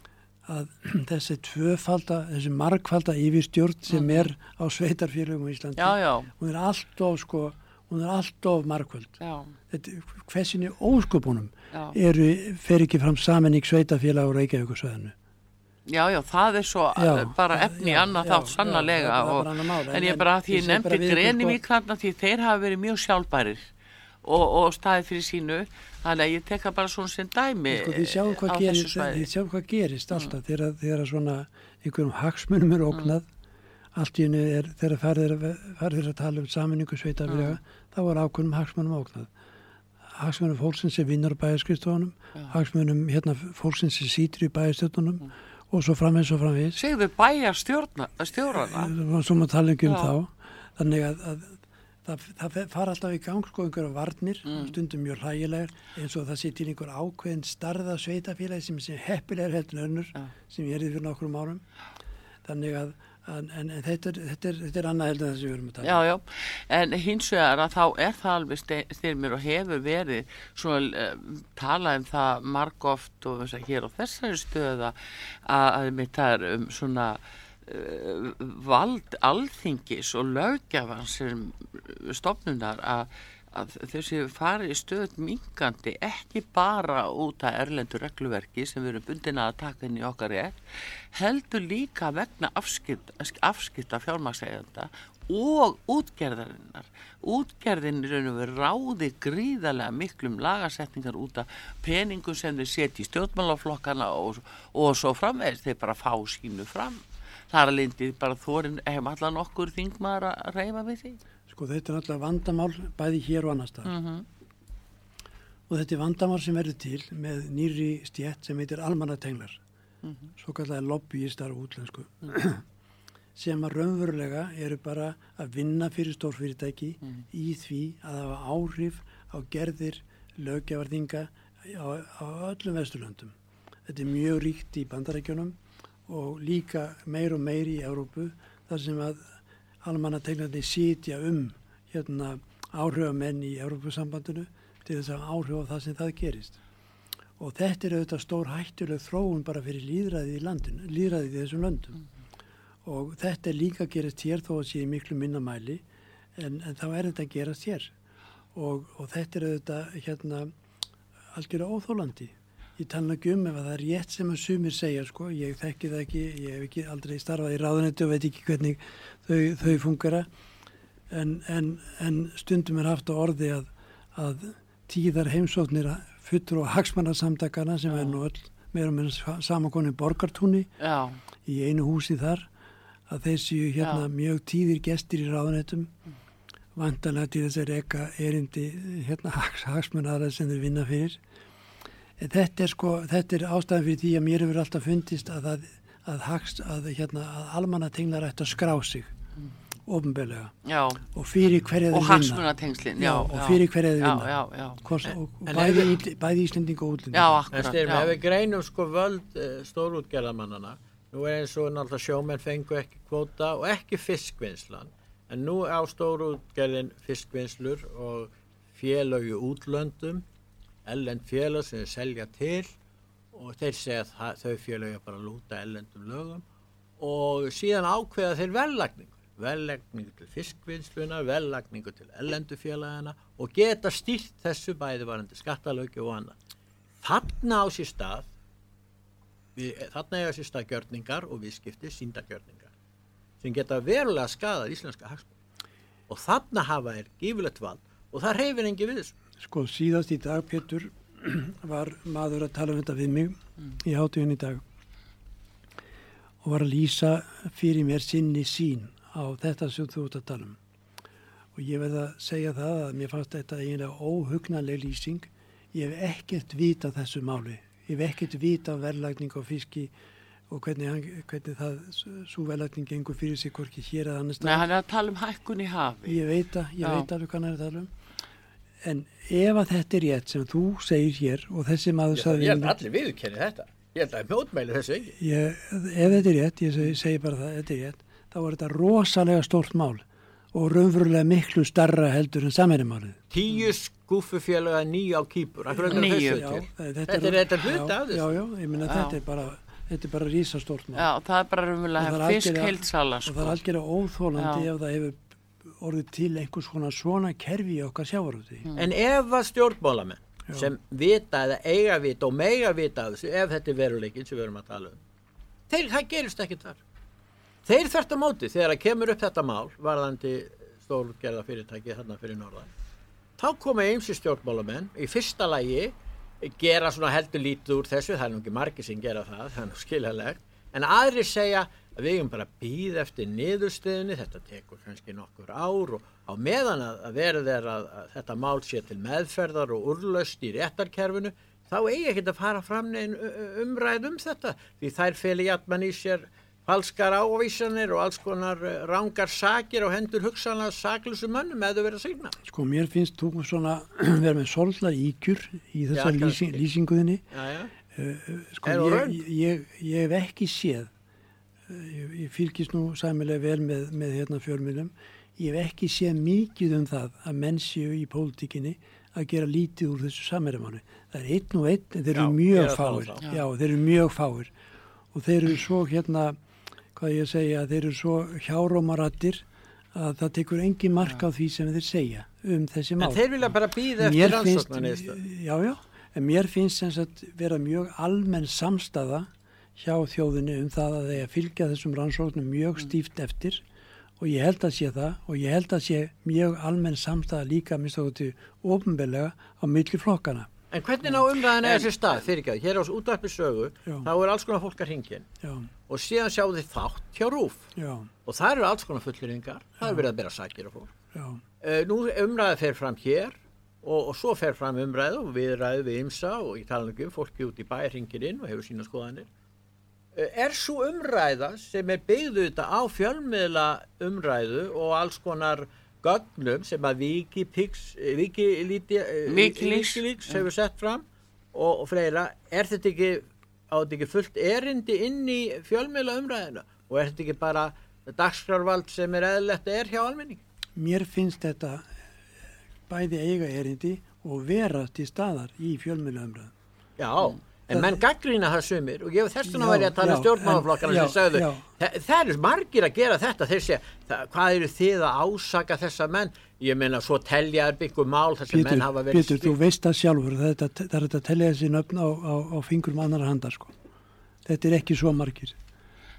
að þessi tvöfalda, þessi margfalda yfirstjórn sem er á sveitarfélagum í Íslandi. Mm. Já, já. Hún er alltof sko, hún er alltof margfald. Já. Þetta, hversinni ósköpunum Já. eru, fer ekki fram saminning sveitafélag og Reykjavíkusvæðinu. Já, já, það er svo Já, bara efni já, annað já, þátt er og, bara annað mál, en- ég bara að því ég nefndi við ykkur, greni mig þarna því þeir hafa verið mjög sjálfbærir og, og staðið fyrir sínu þannig að ég tek það bara svona sem dæmi Sko, þið sjáum hvað gerist, sjáum hvað gerist alltaf þegar, þegar svona einhverjum hagsmunum er ógnað allt í hennu er þegar farið er, að- tala um saminningu sveitafélaga þá er ákveðnum hagsmunum ógnað. Hagsmunum fólksins sem vinnur á bæjarskristofunum hagsmunum hérna fólksins sem sýtur í bæjarstjórnunum og svo framvegis og framvegis. Segðu bæjar stjórna, stjórana svo maður tala ekki um Já. þá. Þannig að, að það, það fara alltaf í gang sko einhverja varnir Mm. stundum mjög hlægilegar eins og það sé til einhver ákveðin starða sveitafélagi sem sé heppilegar heldur önnur sem ég erði fyrir nokkrum árum. Þannig að en, en, en þetta, er, þetta, er, þetta er annað heldur en það sem við erum að tala Já, já, en hins vegar að þá er það alveg styrmir og hefur verið svona uh, talað um það margóft og þess að hér á þessari stöða að, það er um svona uh, vald alþingis og lögjafan sem stofnunar að að þessi fari stöð mingandi ekki bara út af erlendur regluverki sem við erum bundin að taka inn í okkar rétt heldur líka vegna afskipt, afskipta fjármagsægjanda og útgerðarinnar. Útgerðin er raun og verið ráði gríðarlega miklum lagasetningar út af peningum sem þeir setja í stjórnmálaflokkana og, og svo framvegist þeir bara fá sínu fram. Þar að lindi bara þórin hefum allan okkur þingmaður að reyfa við því Sko þetta er alltaf vandamál bæði hér og annar stað. Mhm. Og þetta er vandamál sem verður til með nýri stjætt sem heitir almannatenglar. Mhm. Svo kallar lobbyistar útlensku. sem að raunverulega eru bara að vinna fyrir stórfyrirtæki í því að hafa áhrif á gerðir löggevarðinga á, á öllum vesturlöndum. Þetta er mjög ríkt í bandarækjunum og líka meir og meir í Európu þar sem að almannategnandi sitja um hérna áhrifamenn í Európusambandinu til þess að hafa áhrif á það sem það gerist. Og þetta er auðvitað stór hættuleg þróun bara fyrir líðræðið í landinu, líðræðið í þessum löndum. Og þetta er líka gerast hér þó að sé miklu minna mæli en, en þá er þetta gerast hér. Og, og þetta er auðvitað hérna algjörlega óþólandi. Ég tala ekki um ef að það er rétt sem að sumir segja sko, ég þekki það ekki, ég hef ekki aldrei starfað í ráðunetti og veit ekki hvernig þau, þau fungera. En, en, en stundum er haft á orði að, að tíðar heimsóknir fullur og hagsmannarsamtakana sem er nú öll meira með samankonni borgartúni Já. í einu húsi þar að þeir séu hérna Já. mjög tíðir gestir í ráðunettum vantanlega til þess að reyka erindi hérna hagsmannara sem þeir vinna fyrir þetta er sko, þetta er ástæðan fyrir því að mér hefur alltaf fundist að það, að, hagst, að, hérna, að almannatenglar ætti að skrá sig ofinbelega Já. og fyrir hverja þeir Og vinna. hagsmunatengslin, já, og fyrir hverja þeir Já, vinna. já, já. Hvort, En- og, og bæði, Ísl- bæði Íslendinga og útlendinga. Já, En já. ef við greinum sko völd uh, stórútgerðamannana, nú er eins og náttúrulega sjómenn fengu ekki kvóta og ekki fiskvinnslan, en nú á stórútgerðin fiskvinnslur og félög í útlöndum, ellend félög sem þeir selja til og þeir segja að þau félög er bara að lúta ellendum lögum og síðan ákveða þeir verðlagningu. Verðlagningu til fiskvinnsluna verðlagningu til ellendufélagana og geta stýrt þessu bæði varandi skattalöki og annað. Þarna á sér stað við, þarna eiga sér stað gjörningar og viðskipti síndagjörningar sem geta verulega skadað íslenska hagsmun og þarna hafa er gífulegt vald og það reyfir engi við þessu Sko síðast í dag, Pétur, var maður að tala um þetta við mig í hátíðin í dag og var að lýsa fyrir mér sinni sín á þetta sem þú ert að tala um. Og ég verð að segja það að mér fannst þetta eiginlega óhugnanleg lýsing. Ég hef ekkert vita þessu máli. Ég hef ekkert vita verðlagning á fiski og hvernig, hann, hvernig það svo velætning gengur fyrir sig hvorki hér að annars Nei, hann er að tala um hækkun í hafi. Ég veit að, ég Já. veit alveg hvað hann er að tala um. En ef að þetta er rétt sem þú segir hér og þessi maður sagði ég held að allir viðurkenni þetta. Ég held að mjótmæli þessu ekki. ég, ef þetta er rétt, ég segi, segi bara það, þetta er rétt, þá er þetta rosalega stórt mál og raunverulega miklu starra heldur en samhennumálið. Tíu skúfufélaga nýju á kýpur. Er Níu. þessu til? þetta, Þetta er þetta hluti já, af þessu. Já, já, ég meina Já. þetta er bara, þetta er bara rísastórt mál. Já, það er bara raunverulega er fisk heilsala, Og það sko. er algjörlega óþólandi Já. ef það hefur orðið til einhvers svona svona kerfi í okkar sjávarúti. Mm. En ef að stjórnmálamenn sem vita eða eiga vita og mega vita af þessu, ef þetta er veruleikin sem við erum að tala um, þeir, það gerist ekkert þar. Þeir þvert á móti, þegar það kemur upp þetta mál, varðandi stórgerða fyrirtæki þarna fyrir norðan, þá koma eins í stjórnmálamenn, í fyrsta lagi gera svona heldur lítið úr þessu, það er nú ekki margir sem gera það, það er nú skiljanlegt, en aðri segja að við erum bara að býða eftir niðurstöðinni, þetta tekur kannski nokkur ár og á meðan að, verið er að, að þetta mál sé til meðferðar og urlaust í réttarkerfinu, þá eigi ekki að fara fram neginn umræð um þetta, því þær feli jætman í sér falskar ávísanir og alls konar rangar sakir og hendur hugsanlega saklusum mönnum eða verið að signa. Sko mér finnst þú svona vera með svolítla íkjur í kannski. lýsing, lýsinguðinni. Já, já. Sko Er það ég, ég, ég hef ekki séð, ég, ég fylgist nú sæmilega vel með, með hérna fjölmjölum, ég hef ekki séð mikið um það að menn séu í pólitíkinni að gera lítið úr þessu samverjumánu. Það er einn og einn, þeir eru Já, mjög fáir. þá. Já, þeir eru mjög fáir. Og þeir eru svo hérna, hvað ég segja, þeir eru svo hjárómarattir að það tekur engin mark á því sem þeir segja um þessi mál. En þeir vilja bara býða eftir finnst- rannsóknarniðurstöðu. Já, já, en mér finnst sem sagt vera mjög almenn samstaða hjá þjóðinni um það að þeir fylgja þessum rannsóknum mjög stíft eftir. Og ég held að sé það og ég held að sé mjög almenn samstaða líka minnst okkur til ofinbelega á milli flokkana. En hvernig ná umræðan eða þessi stað, fyrir ekki að, hér á útvarpi sögu, Já. þá er alls konar fólk að ringin Já, og síðan sjáu þið þátt hjá rúf já, og það eru alls konar fulleringar, það er verið að bera sakir á fólk. Uh, nú umræða fer fram hér og, og svo fer fram umræðu og við ræðu við ymsa og ég tala um fólki út í bæ ringir inn og hefur sína skoðanir. Uh, er svo umræða sem er byggðu þetta á fjölmiðla umræðu og alls konar gögnum sem að Wikipeaks, eh, eh, Wikileaks. Wikileaks hefur sett fram og, og fleira, er þetta ekki á þetta ekki fullt erindi inn í fjölmiðla umræðina og er þetta ekki bara dagskrárvald sem er eðlert er hjá almenning? mér finnst þetta bæði eiga erindi og vera til staðar í fjölmjöluumræðum. Já, en menn gaggrína það sumir og ég þess vegna ég að tala um en- sem sagðu, já, það, það eru margir að gera þetta, þeir segja, það, hvað eru þið að ásaka þessa menn? Ég meina, svo telja er byggur mál þar sem menn hafa verið Pétur, þú veist það sjálfur, það er þetta- er að tellja þessi nöfn á, á, á fingurum annar handar, sko. Þetta er ekki svo margir.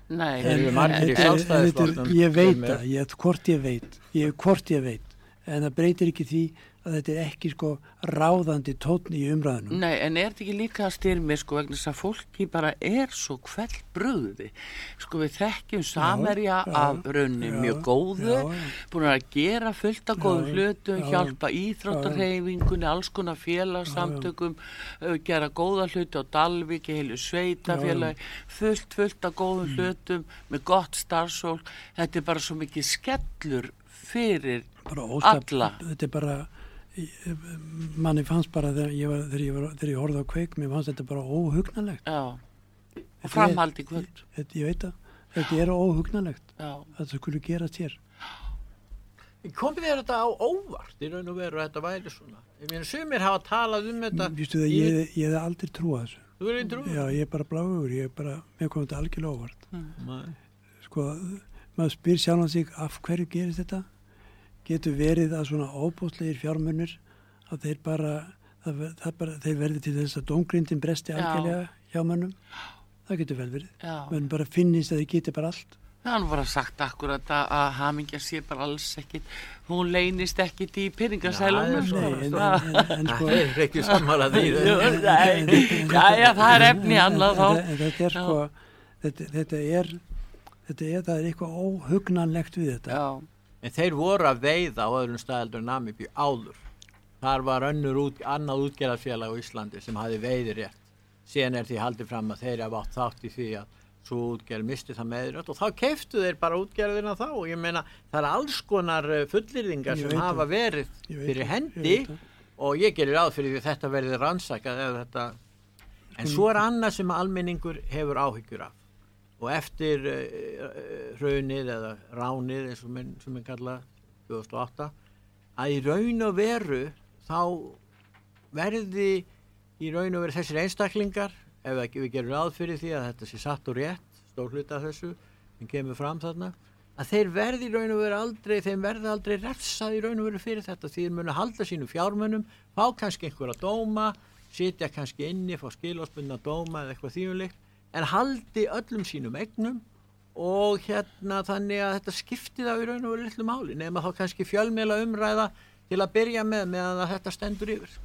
Nei, eru en- margir en- Þetta er- Ég veit það, ég, hvort ég veit, ég, hvort ég veit, en það breytir ekki því að þetta er ekki sko ráðandi tónn í umræðunum. Nei, en er þetta ekki líka að styrmi sko vegna þess að fólki bara er svo kveld bröði sko við þekkjum samerja já, af raunni já, mjög góðu já, búin að gera fullt af góðum Já, hlutum já, hjálpa íþróttarhefingunni alls konar félagsamtökum uh, gera góða hluti á Dalviki heilu sveitafélagi fullt, fullt af góðum Mm. hlutum með gott starfsfólk. Þetta er bara svo mikið skellur fyrir alla. Þetta er bara, manni fannst bara þegar ég, var, þegar ég, var, þegar ég horfði á kveik, mér fannst þetta bara óhugnalegt. Já, og Þetta er- framhaldi kvöld Þetta, ég veit að þetta er óhugnalegt Já, að það skulle gerast hér. Komið þér þetta á óvart í raun og veru að þetta væri svona? Ég meina, sumir hafa talað um þetta. Vistu það, ég, ég hef aldrei trúað þessu. Þú verður einn trú? Já, ég er bara bláður, ég er bara, mér kom þetta algjörlega óvart. Nei. Sko, maður spyr sjálfan sig af hverju gerist þetta? Getur verið að svona óbúslegir fjármunir að þeir bara, það, það bara, þeir verði til þess að dóngrindin bresti algjörlega hjá mönnum? Það getur vel verið. Menn bara finnist að þeir geti bara allt. Það hann var að sagt akkurat að, að hamingja sé bara alls ekkit, hún leynist ekkit í pyrringasælunum. Nei, en, en, en, en sko, Það er ekki sammála því. Já, það er efni annað þá. Þetta er sko, þetta, þetta er, þetta er, það er eitthvað óhugnanlegt við þetta. Já, En þeir voru að veiða á öðrum staðaldur Namibíu áður. Þar var önnur út, annað útgerðarfélag á Íslandi sem hafi veiði rétt. Síðan er því haldið fram að þeir hafa átt þátt í því að svo útgerð misti það meðrönd og þá keiftu þeir bara útgerðina þá og ég meina það er alls konar eh, fullyrðingar Ég sem hafa það. verið Ég fyrir það, hendi ég og ég gerir ráð fyrir því að þetta verði rannsakað en svo er annað sem almenningur hefur áhyggjur af og eftir uh, raunið eða ránið eins og minn, sem er kallað 2008 að í raun og veru þá verði í raun og veru þessir einstaklingar ef við gerum ráð fyrir því að þetta sé satt og rétt stór hluta af þessu sem kemur fram þarna að þeir verði í raun og veru aldrei þeim verði aldrei refsað í raun og veru fyrir þetta. Því þeir munu halda sínu fjármunum fá kannski einhverja dóma sitja kannski inni, fá skilásbundna dóma eða eitthvað þýjumlikt en haldi öllum sínum egnum og hérna þannig að þetta skipti það í raun og veru litlu máli nema þá kannski fjölmiðla umræða til að byrja með meðan að þetta stendur yfir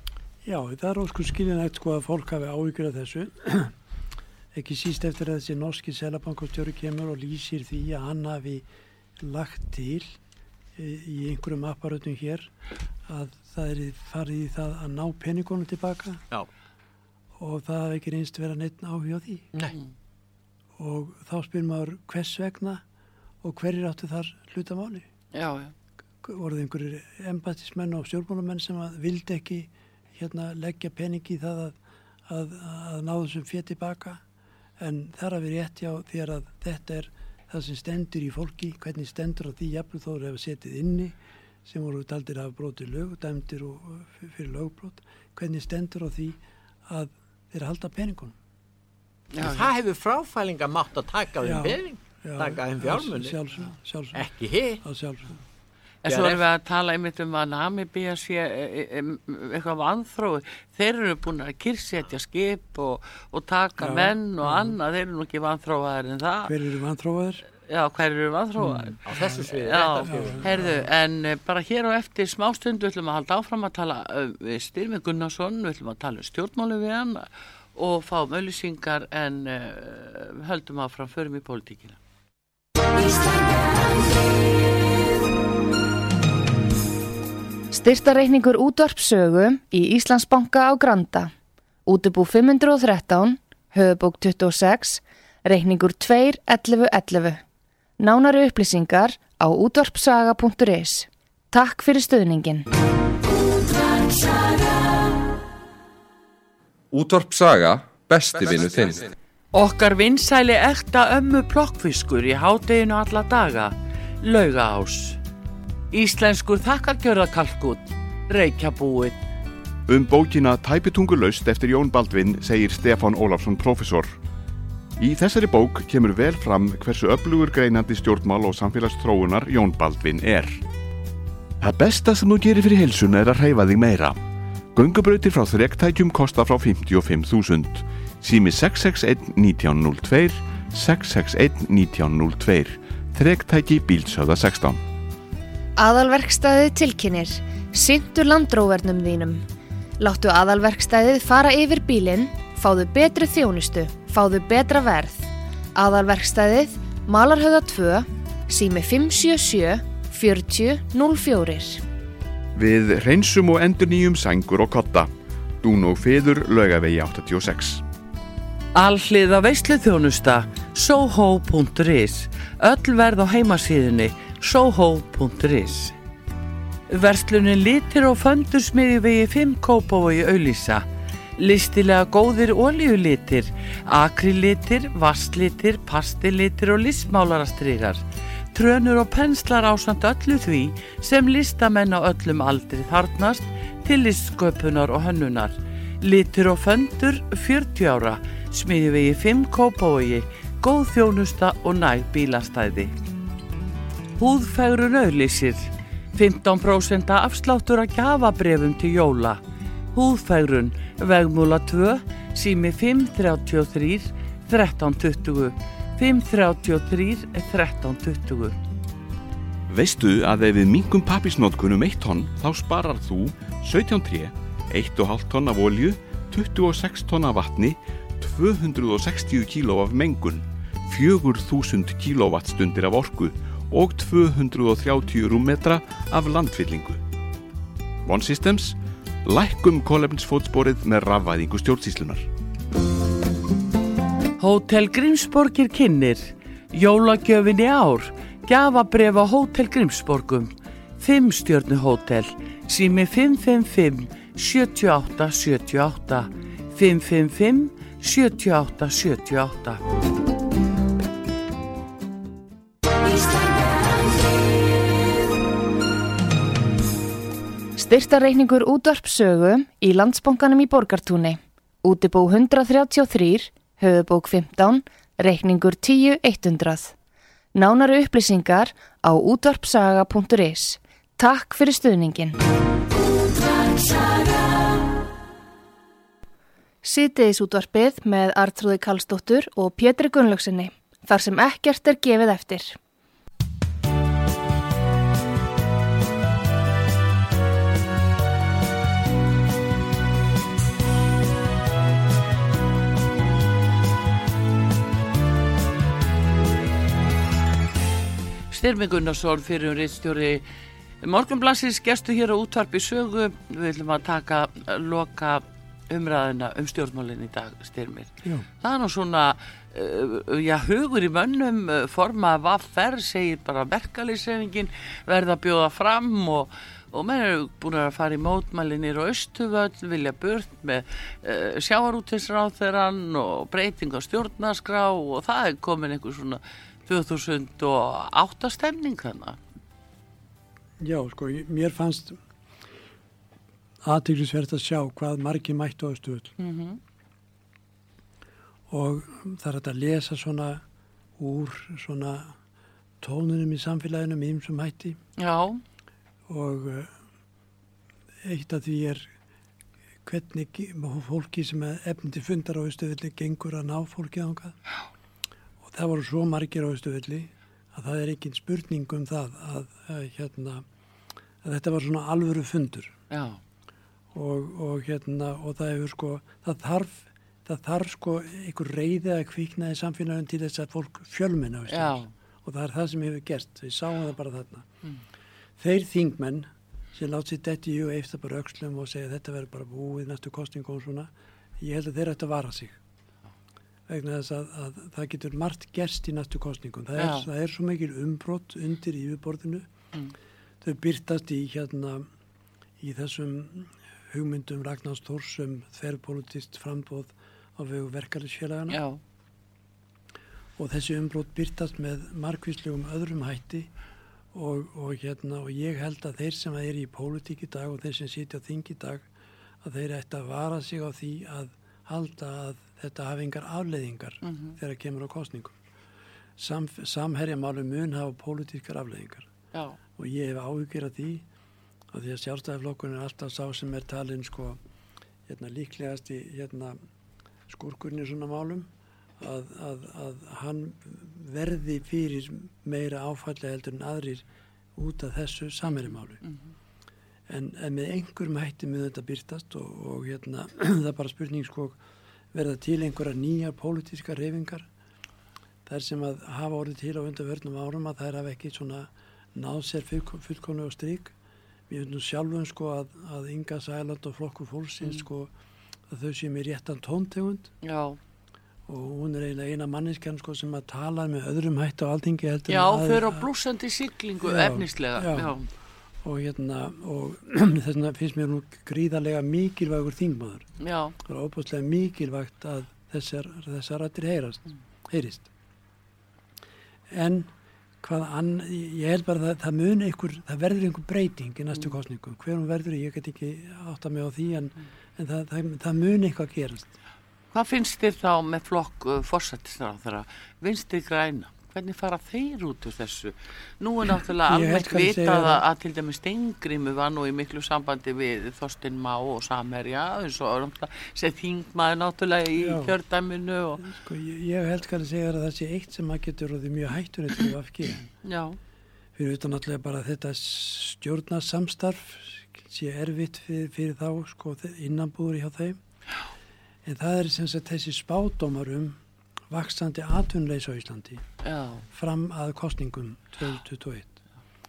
Já, það er óskur skilinægt sko að fólk hafi áhyggjur af þessu. Ekki síst eftir að þessi norski selabankastjóri kemur og lýsir því að hann hafi lagt til í í einhverjum apparutum hér að það er farið í það að ná peningunum tilbaka Já. Og það hafi ekki reynst vera neitt áhuga á því. Nei. Og þá spyr maður hvers vegna og hverjir áttu þar hlutamáli. Já, já. voruð einhverjir embatismenn og stjórnmálamenn sem að vildi ekki hérna leggja peningi í það að, að, að ná þessum fér tilbaka en þar að við rétt hjá þér að þetta er það sem stendur í fólki, hvernig stendur á því jafnvel þó eru hefur setið inni sem voru taldir að hafa brotið lög, dæmdir fyrir lögbrot, hvernig stendur á því að þeir halda peningunum. Já, það hefur fráfælinga mátt að taka þeim pening, já, taka þeim já, fjármunni. Ekki hitt. Að. En svo erum við að tala einmitt um að Namibía sé e, e, e, eitthvað vanþrói. Þeir eru búin að kyrsetja skip og, og taka Já, menn og já. annað. Þeir eru nú ekki vanþróaðir en það. Hver eru vanþróaðir? Já, hver eru vanþróaðir? Á þessu sviði, Já, réttarfjögur. herðu, en eh, bara hér og eftir smástundu ætlum að halda áfram að tala uh, við Styrmi Gunnarsson, við ætlum að tala um stjórnmálu við hann og fáum auðlýsingar en uh, höldum áfram, förum í pólitíkina. Styrtareikningur útvarpsögu í Íslandsbanka á Granda. Útubú 513, höfubók 26, reikningur 2.11.11. Nánari upplýsingar á útvarpsaga.is. Takk fyrir stöðningin. Útvarp Saga, besti vinnu þinn. Okkar vinsæli ekta ömmu plokkfiskur í hádeginu alla daga, lauga ás. Íslenskur þakkargjörðakalkut, reykjabúið. Um bókina Tæpitungu laust eftir Jón Baldvin segir Stefán Ólafsson profesor. Í þessari bók kemur vel fram hversu öflugur greinandi stjórnmál og samfélagsþróunar Jón Baldvin er. Það besta sem þú gerir fyrir heilsuna er að hreyfa þig meira. Göngubrautir frá þrektækjum kosta frá 55.000. Sími 661 1902, 661 1902, þrektæki bílsöða 16. Aðalverkstæðið tilkynir. Sintu landróvernum þínum. Láttu aðalverkstæðið fara yfir bílinn, fáðu betri þjónustu, fáðu betra verð. Aðalverkstæðið, Malarhauða 2, sími 577 40 04. Við reynsum og endur nýjum sængur og kotta. Dún og feður laugavegi 86. Alliða veislu þjónusta, soho.is, öll verð á heimasíðunni, soho.is. Verslunin litir og föndur smiði vegi 5 kópavogi auðlýsa. Listilega góðir olíulitir, akrilitir, vasslitir, pastilitir og listmálarastrigar. Trönur og penslar ásand öllu því sem listamenn á öllum aldri þarnast til listsköpunar og hönnunar. Litur og föndur 40 ára, smiði vegi 5 kópavogi, góð þjónusta og næg bílastæði. Húðfægrun auðlýsir 15% afsláttur að gjafabrefum til jóla. Húðfægrun, vegmúla 2, sími 533 1320, 533 1320. Veistu að ef við minkum pappisnótkun um 1 tonn þá sparar þú 17 tré, 1,5 tonn af olju, 26 tonn af vatni, 260 kíló af mengun, 4000 kílóvattstundir af orku og 230 rúmmetra af landfyllingu. One Systems, lækkum kólefnisfótsporið með rafvæðingu stjórnsýslunar. Hótel Grímsborgir kynir, jólagjöfin í ár, gjafabref á Hótel Grímsborgum, 5 stjörnu hótel, sími 555 78 78, 555 78 78. Styrtareikningur útvarpsögu í landsbónganum í Borgartúni. Útibú 133, höfubók 15, reikningur 10.100. Nánari upplýsingar á útvarpsaga.is. Takk fyrir stuðningin. Sýtiðis útvarpið með Artrúði Kallstóttur og Pétri Gunnlaugsinni. Þar sem ekkert er gefið eftir. Styrmi Gunnarsson fyrir um reittstjóri Morgunblassins gestu hér á útvarpi sögu. Við ætlum að taka loka umræðina um stjórnmálinn í dag, Styrmir. Já. Það er nú svona, uh, já, hugur í mönnum, uh, forma vaffer, segir bara verkalýsefingin, verða að bjóða fram og, og menn eru búin að fara í mótmælinir og austuvöll, vilja burt með uh, sjávarútisráþeran og breyting á stjórnaskrá og það er komin einhver svona 2008 stemning þannig. Já, sko, mér fannst aðteglisvert að sjá hvað margir mættu á stöðl Mm -hmm. og það er að lesa svona úr svona tónunum í samfélaginu með ýmsum hætti. Já, og eh, eitt af því er hvernig fólki sem er efn til fundar á Östuvilli gengur að ná fólki ángað og það voru svo margir á Östuvilli að það er ekki spurning um það að, að, hérna, að þetta var svona alvöru fundur. Og, og hérna og það hefur sko það þarf, það þarf sko einhver reyði að kvikna í samfélagin til þess að fólk fjölmenna og það er það sem hefur gert, við sáum það bara þarna. Mm. þeir þingmenn sem látt sér detti í og eftir bara öxlum og segja þetta verður bara búið næstu kostningu og svona ég held að þeir ættu að vara sig vegna þess að, að það getur margt gerst í næstu kostningum það er, það er svo mikil umbrott undir yfirborðinu. Mm. þau byrtast í hérna í þessum hugmyndum Ragnars Þórs um þverrpolítist frambóð á vegu verkefnisfélagana já, og þessi umbrot byrtast með markvíslegum öðrum hætti og, og, hérna, og ég held að þeir sem er í pólitík í dag og þeir sem sitja á þing í dag að þeir ætti að vara sig á því að halda að þetta hafi engar afleiðingar Mhm. þegar kemur á kostningum. Sam, samherjamálu mun hafa pólitískar afleiðingar já, og ég hef áhugir af því að því að sjálfstæðiflokkurinn er alltaf sá sem er talin sko hérna, líklegast í hérna, skurkurinn í svona málum að, að, að hann verði fyrir meira áfalli heldur en aðrir út af þessu samhærimálu. En, en með einhverjum hætti með þetta byrtast og, og hérna, það er bara spurning sko verða til einhverja nýjar pólitískar reyfingar þær sem að hafa orðið til á undanvörnum árum að þær hafa ekki svona náð sér fullkomlega á strík. Við finnum sjálfum sko að, að Inga Sæland og flokkur fólksins sko að þau séum í réttan tóntegund. Já, og hún er eiginlega eina manneskjan sko sem að tala með öðrum hætti á en já, aðrir- fyrir á blúsandi siglingu Já, efnislega, já. já, og hérna og þess vegna finnst mér nú gríðarlega mikilvægur þingmaður. já, Það er óbúslega mikilvægt að þessar, þessar rættir heyrast, heyrist. En hvað ann, ég held bara að það mun einhver, það verður einhver breyting í næstu kostningum. Hver hún verður, ég get ekki átta mig á því en, en það, það, það mun eitthvað gerast. Hvað finnst þér þá með flokk uh, fórsættisráðara, vinstri græna? Hvernig fara þeir út úr þessu? Nú er náttúrulega almennt vitað að- að, til dæmis Stengrimu var nú í miklu sambandi við Þorstin Má og Samherja eins og sem þingmaður náttúrulega í Já. kjördæminu og Sko, ég, ég held kannski að segja að það sé eitt sem að getur orðið mjög hættur til já, Fyrir utan náttúrulega bara þetta stjórnarsamstarf sé erfitt fyrir, fyrir þá sko innanbúður hjá þeim. En það er sem sagt þessi spádómar um vaksandi atvinnleisa á Íslandi já, fram að kostningum 2021.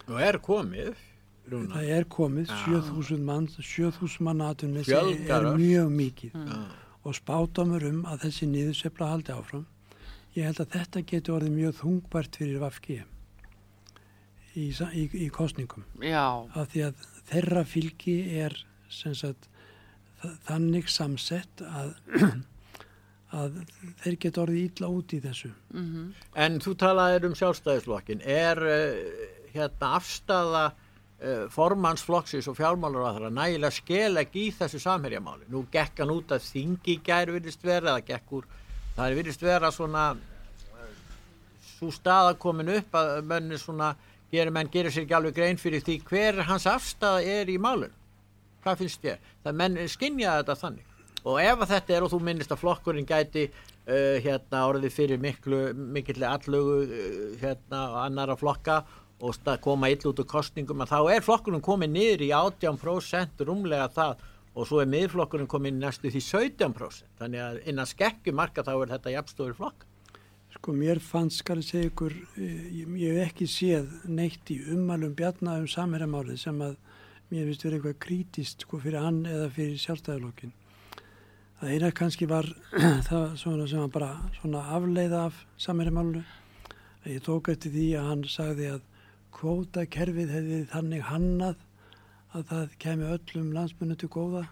Og er komið, Rúna. Það er komið Já. 7000 mann, 7000 mann atvinnleysi Fjölgar er mjög mikið Já. og spádómur um að þessi niðursveifla haldi áfram. ég held að þetta getur orðið mjög þungbært fyrir Vafki í, í, í kostningum Já, af því að þeirra fylgi er sem sagt þa- þannig samsett að að þeir geta orðið illa út í þessu mhm. En þú talaðir um sjálfstæðisflokkin. Er uh, hérna afstafa uh, formannsflokksins og fjármálur að það nægilega skeleg í þessu samherjamáli? Nú gekk hann út að þingi gær virðist vera, eða gekk úr, það er virðist vera svona svo staða komin upp að mönni svona, gerir menn gerir sér ekki alveg grein fyrir því hver hans afstafa er í málun. Hvað finnst þér? Það menn skinja þetta þannig. Og ef að þetta er og þú minnist að flokkurinn gæti uh, hérna orðið fyrir miklu, mikilli allugu uh, hérna annara flokka og koma ill út úr kostningum að þá er flokkurinn komið niður í 18% rúmlega það og svo er miðflokkurinn komið næstu því 17%. Þannig að innan skekkjumarka þá er þetta jafnstóður flokk. Sko mér fannst, skal ég segja ykkur, eh, ég, ég hef ekki séð neitt í ummælum bjarna um samherjamálið sem að mér finnst verið eitthvað krítist sko fyrir hann eða fyrir sjálfstæðalokkin. Það eina kannski var það svona sem var bara svona afleiða af samherjamálinu. Ég tók eftir því að hann sagði að kvótakerfið hefði þannig hannað að það kemi öllum landsmennu til góða.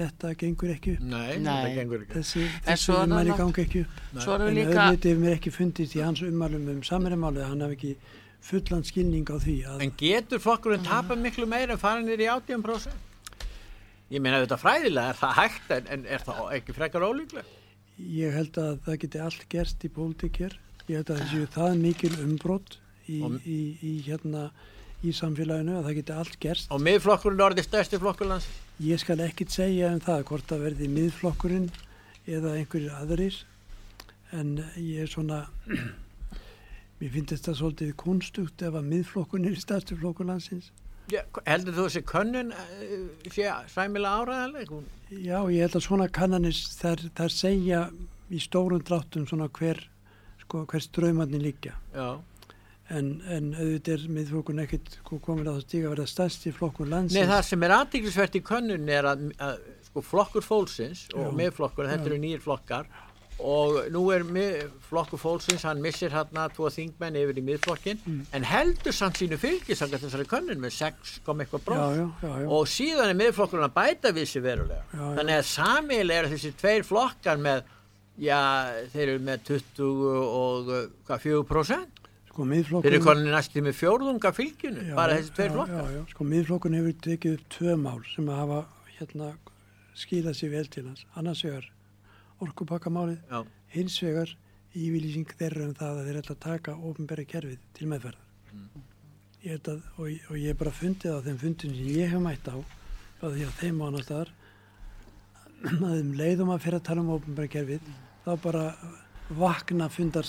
Þetta gengur ekki upp. Nei, Nei. þetta gengur ekki. Þessi, En þessi ummæli nátt- gangi ekki upp. Erum En við líka, auðvitað hefur mér ekki fundist í hans ummælum um samverðamálið að hann hafi ekki fullan skilning á því að En getur flokkurinn tapa miklu meira en fara niður í 18%? Ég meina þetta fræðilega er það hægt en, en er það ekki frekar ólíklega? ég held að það geti allt gerst í pólitíkir. Ég held að það séu það mikil umbrott í, í, í, hérna í samfélaginu að það geti allt gerst. Og miðflokkurinn orðið stærsti flokkur lands? Ég skal ekkit segja um það hvort það verði miðflokkurinn eða einhverjir aðrir en ég er svona mér finnst þetta svolítið kunstugt ef að miðflokkurinn er stærstu flokkur landsins. Já, heldur þú þessi könnun uh, sé sæmilega áræðanleg? Hún... Já, ég held að svona kannanir þær, segja í stórum dráttum svona hver, sko, hver ströymannin líka. En, en auðvitað er miðflokkun ekkit komin að það stíga að verða stærsti flokkur landsins. Nei, það sem er aðtiklisvert í könnun er að, að sko, flokkur fólksins og Já. miðflokkur, þetta eru nýjir flokkar og nú er mið, flokkur fólksins, hann missir hérna tvo þingmenn yfir í miðflokkin Mm. en heldur samt sínu fylgisanga þessari könnun með 6, eitthvað bróð og síðan er miðflokkurinn að bæta við sér verulega. Já, já. þannig að samíl er þessi tveir flokkar með já, þeir eru með 20 og uh, hvað, 4% Sko þeir miðflokkurinn... eru konin næstu með fjórðunga fylginu Já, bara þessi tveir flokkar. sko miðflokkun hefur tekið upp tvö mál sem að hafa hérna skilað sér vel til hans. Annars vegar orkupakkamálið, Já. hins vegar ívilýsing þeirra um það að þeir ætla að taka ofinbæri kerfið til meðferðar. Mm. Ég að, og, og ég hef bara fundið á þeim fundin sem ég hef mætt á, frá því að þeim staðar, að um leiðum að fyrir að tala um ofinbæri kerfið, þá bara vakna fundar,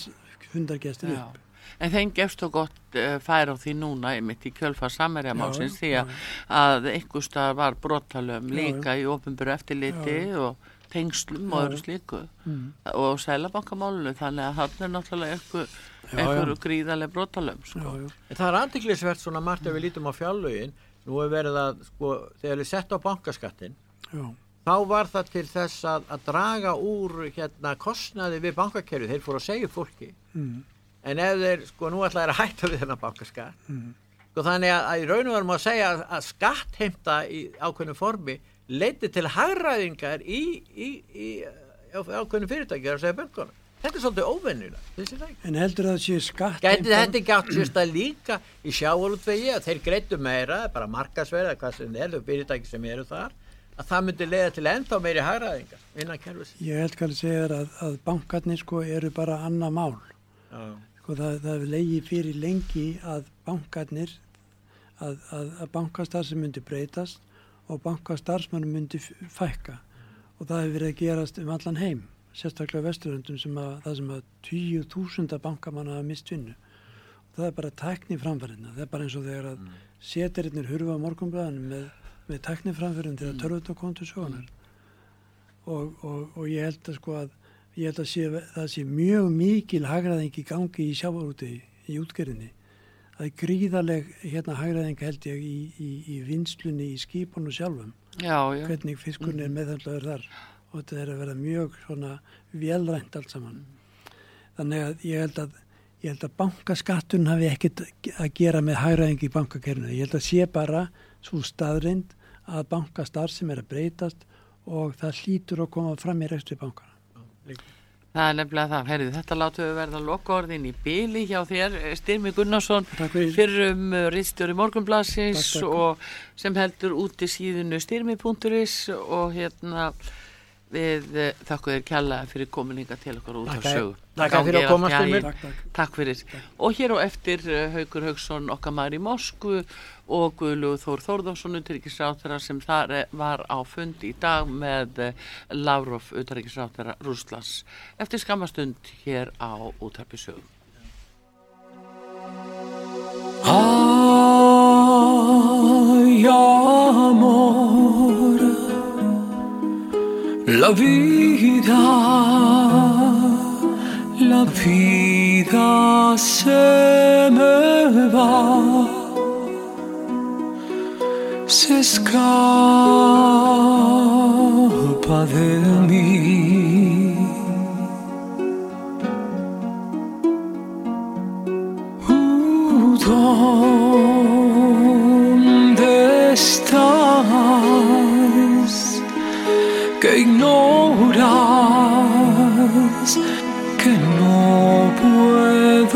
fundargestir Já. upp. En þeim gefst þú gott uh, færa á því núna einmitt í kjölfar samverjamálsins Já, því já, að, að einhver stað var brotalöm Já, líka í ofinbjörn eftirliti Já, já. og tengslum og Já, öðru já. slíku Mm. og sælabankamálunu þannig að hann er náttúrulega einhver já. gríðarlega brotalöm sko. Það er andiklisvert svona margt ef við lítum á fjárlögin nú er verið að sko þegar við sett á bankaskattin Já. þá var það til þess að, að draga úr hérna kostnaði við bankakerfið þeir fóru að segja fólki Mm. en ef þeir sko nú ætla þeir að hætta við þennan bankaskatt Mm. sko þannig að, að í raun og verum að segja að, að skattheimta í ákveðnu formi leiti til hagræðingar í, í, í, á, ákveðnu fyrirtæki þar að segja bönkunum þetta er svolítið ekki? En heldur það að sé skatt Gæti þetta ekki átt sérst að líka í sjávalútvegi að þeir greittu meira, bara markasverða, hvað sem er, þau fyrirtæki sem eru þar, að það myndi leiða til ennþá meiri hagræðingar innan kerfis. Ég held kannski að segja að, að bankarnir sko eru bara annað mál. Sko það, það legið fyrir lengi að bankarnir, að, að, að bankastarfsum myndi breytast og bankastarfsmannum myndi fækka. Og það hefur verið að gerast um allan heim, sérstaklega vesturöndum sem að það sem að tíu þúsunda bankamanna hafa mist vinnu. Og það er bara tækni framfærinna, það er bara eins og þegar að mm. setirinnir hurfa á morgunblæðanum með, með tækni framfærin til að törfut og kontu sögunar og, og, og ég held að sko að ég held að sé, það sé mjög mikil hagræðing í gangi í sjávarúti í útgerðinni það er gríðaleg hérna hagræðing held ég í, í, í vinslunni í skipunum sjálfum. Já, já. hvernig fiskurinn er meðhandlaður þar. Og þetta er að vera mjög svona velrænt allt saman. Þannig að ég held að ég held að bankaskattun hafi ekkert að gera með hægraðingi í bankakerfinu. Ég held að sé bara svo staðrind að bankastar sem er að breytast og það hlýtur að koma fram í rekstri bankana Það er nefnilega það, herrið, þetta látum við verða lokaorðin í byli hjá þér, Styrmi Gunnarsson, fyrir. um riðstjóri Morgunblassins Takk, takk. og sem heldur út í síðunu styrmi.is og hérna við eh, þakku þér kjalla fyrir kominninga til okkur út Takk af sögu. takk fyrir að Gangi koma, allt í Styrmir. haginn. Takk, fyrir. Og hér og eftir eh, Haukur Hauksson okkar maður í Moskvu og Guðlu Þór Þórðarsson utryggisráttara sem þar eh, var á fund í dag með Lavrov utryggisráttara Rúslands eftir skamastund hér á útarpi sögu. Ay, amor, la vida, la vida se me va, se escapa de mí. Uh, Que ignoras que no puedo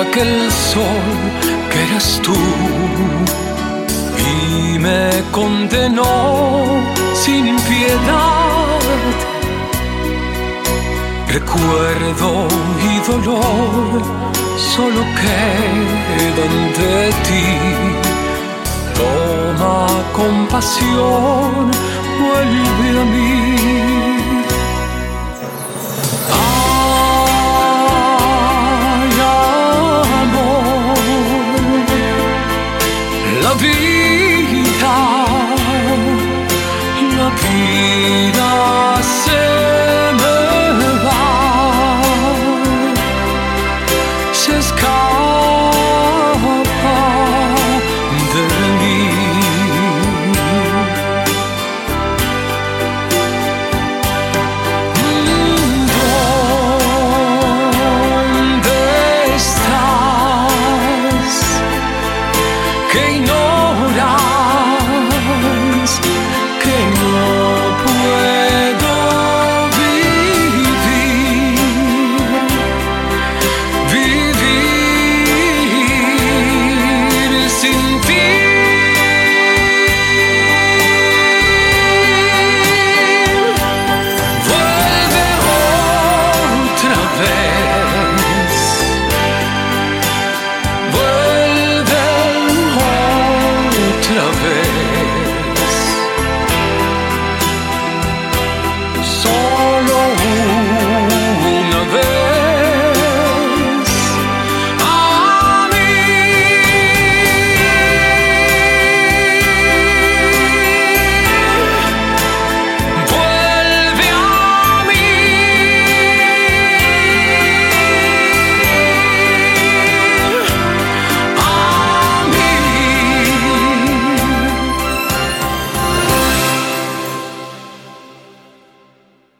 aquel sol que eras tú y me condenó sin piedad. Recuerdo y dolor solo quedan de ti. Toma compasión, vuelve a mí. vita.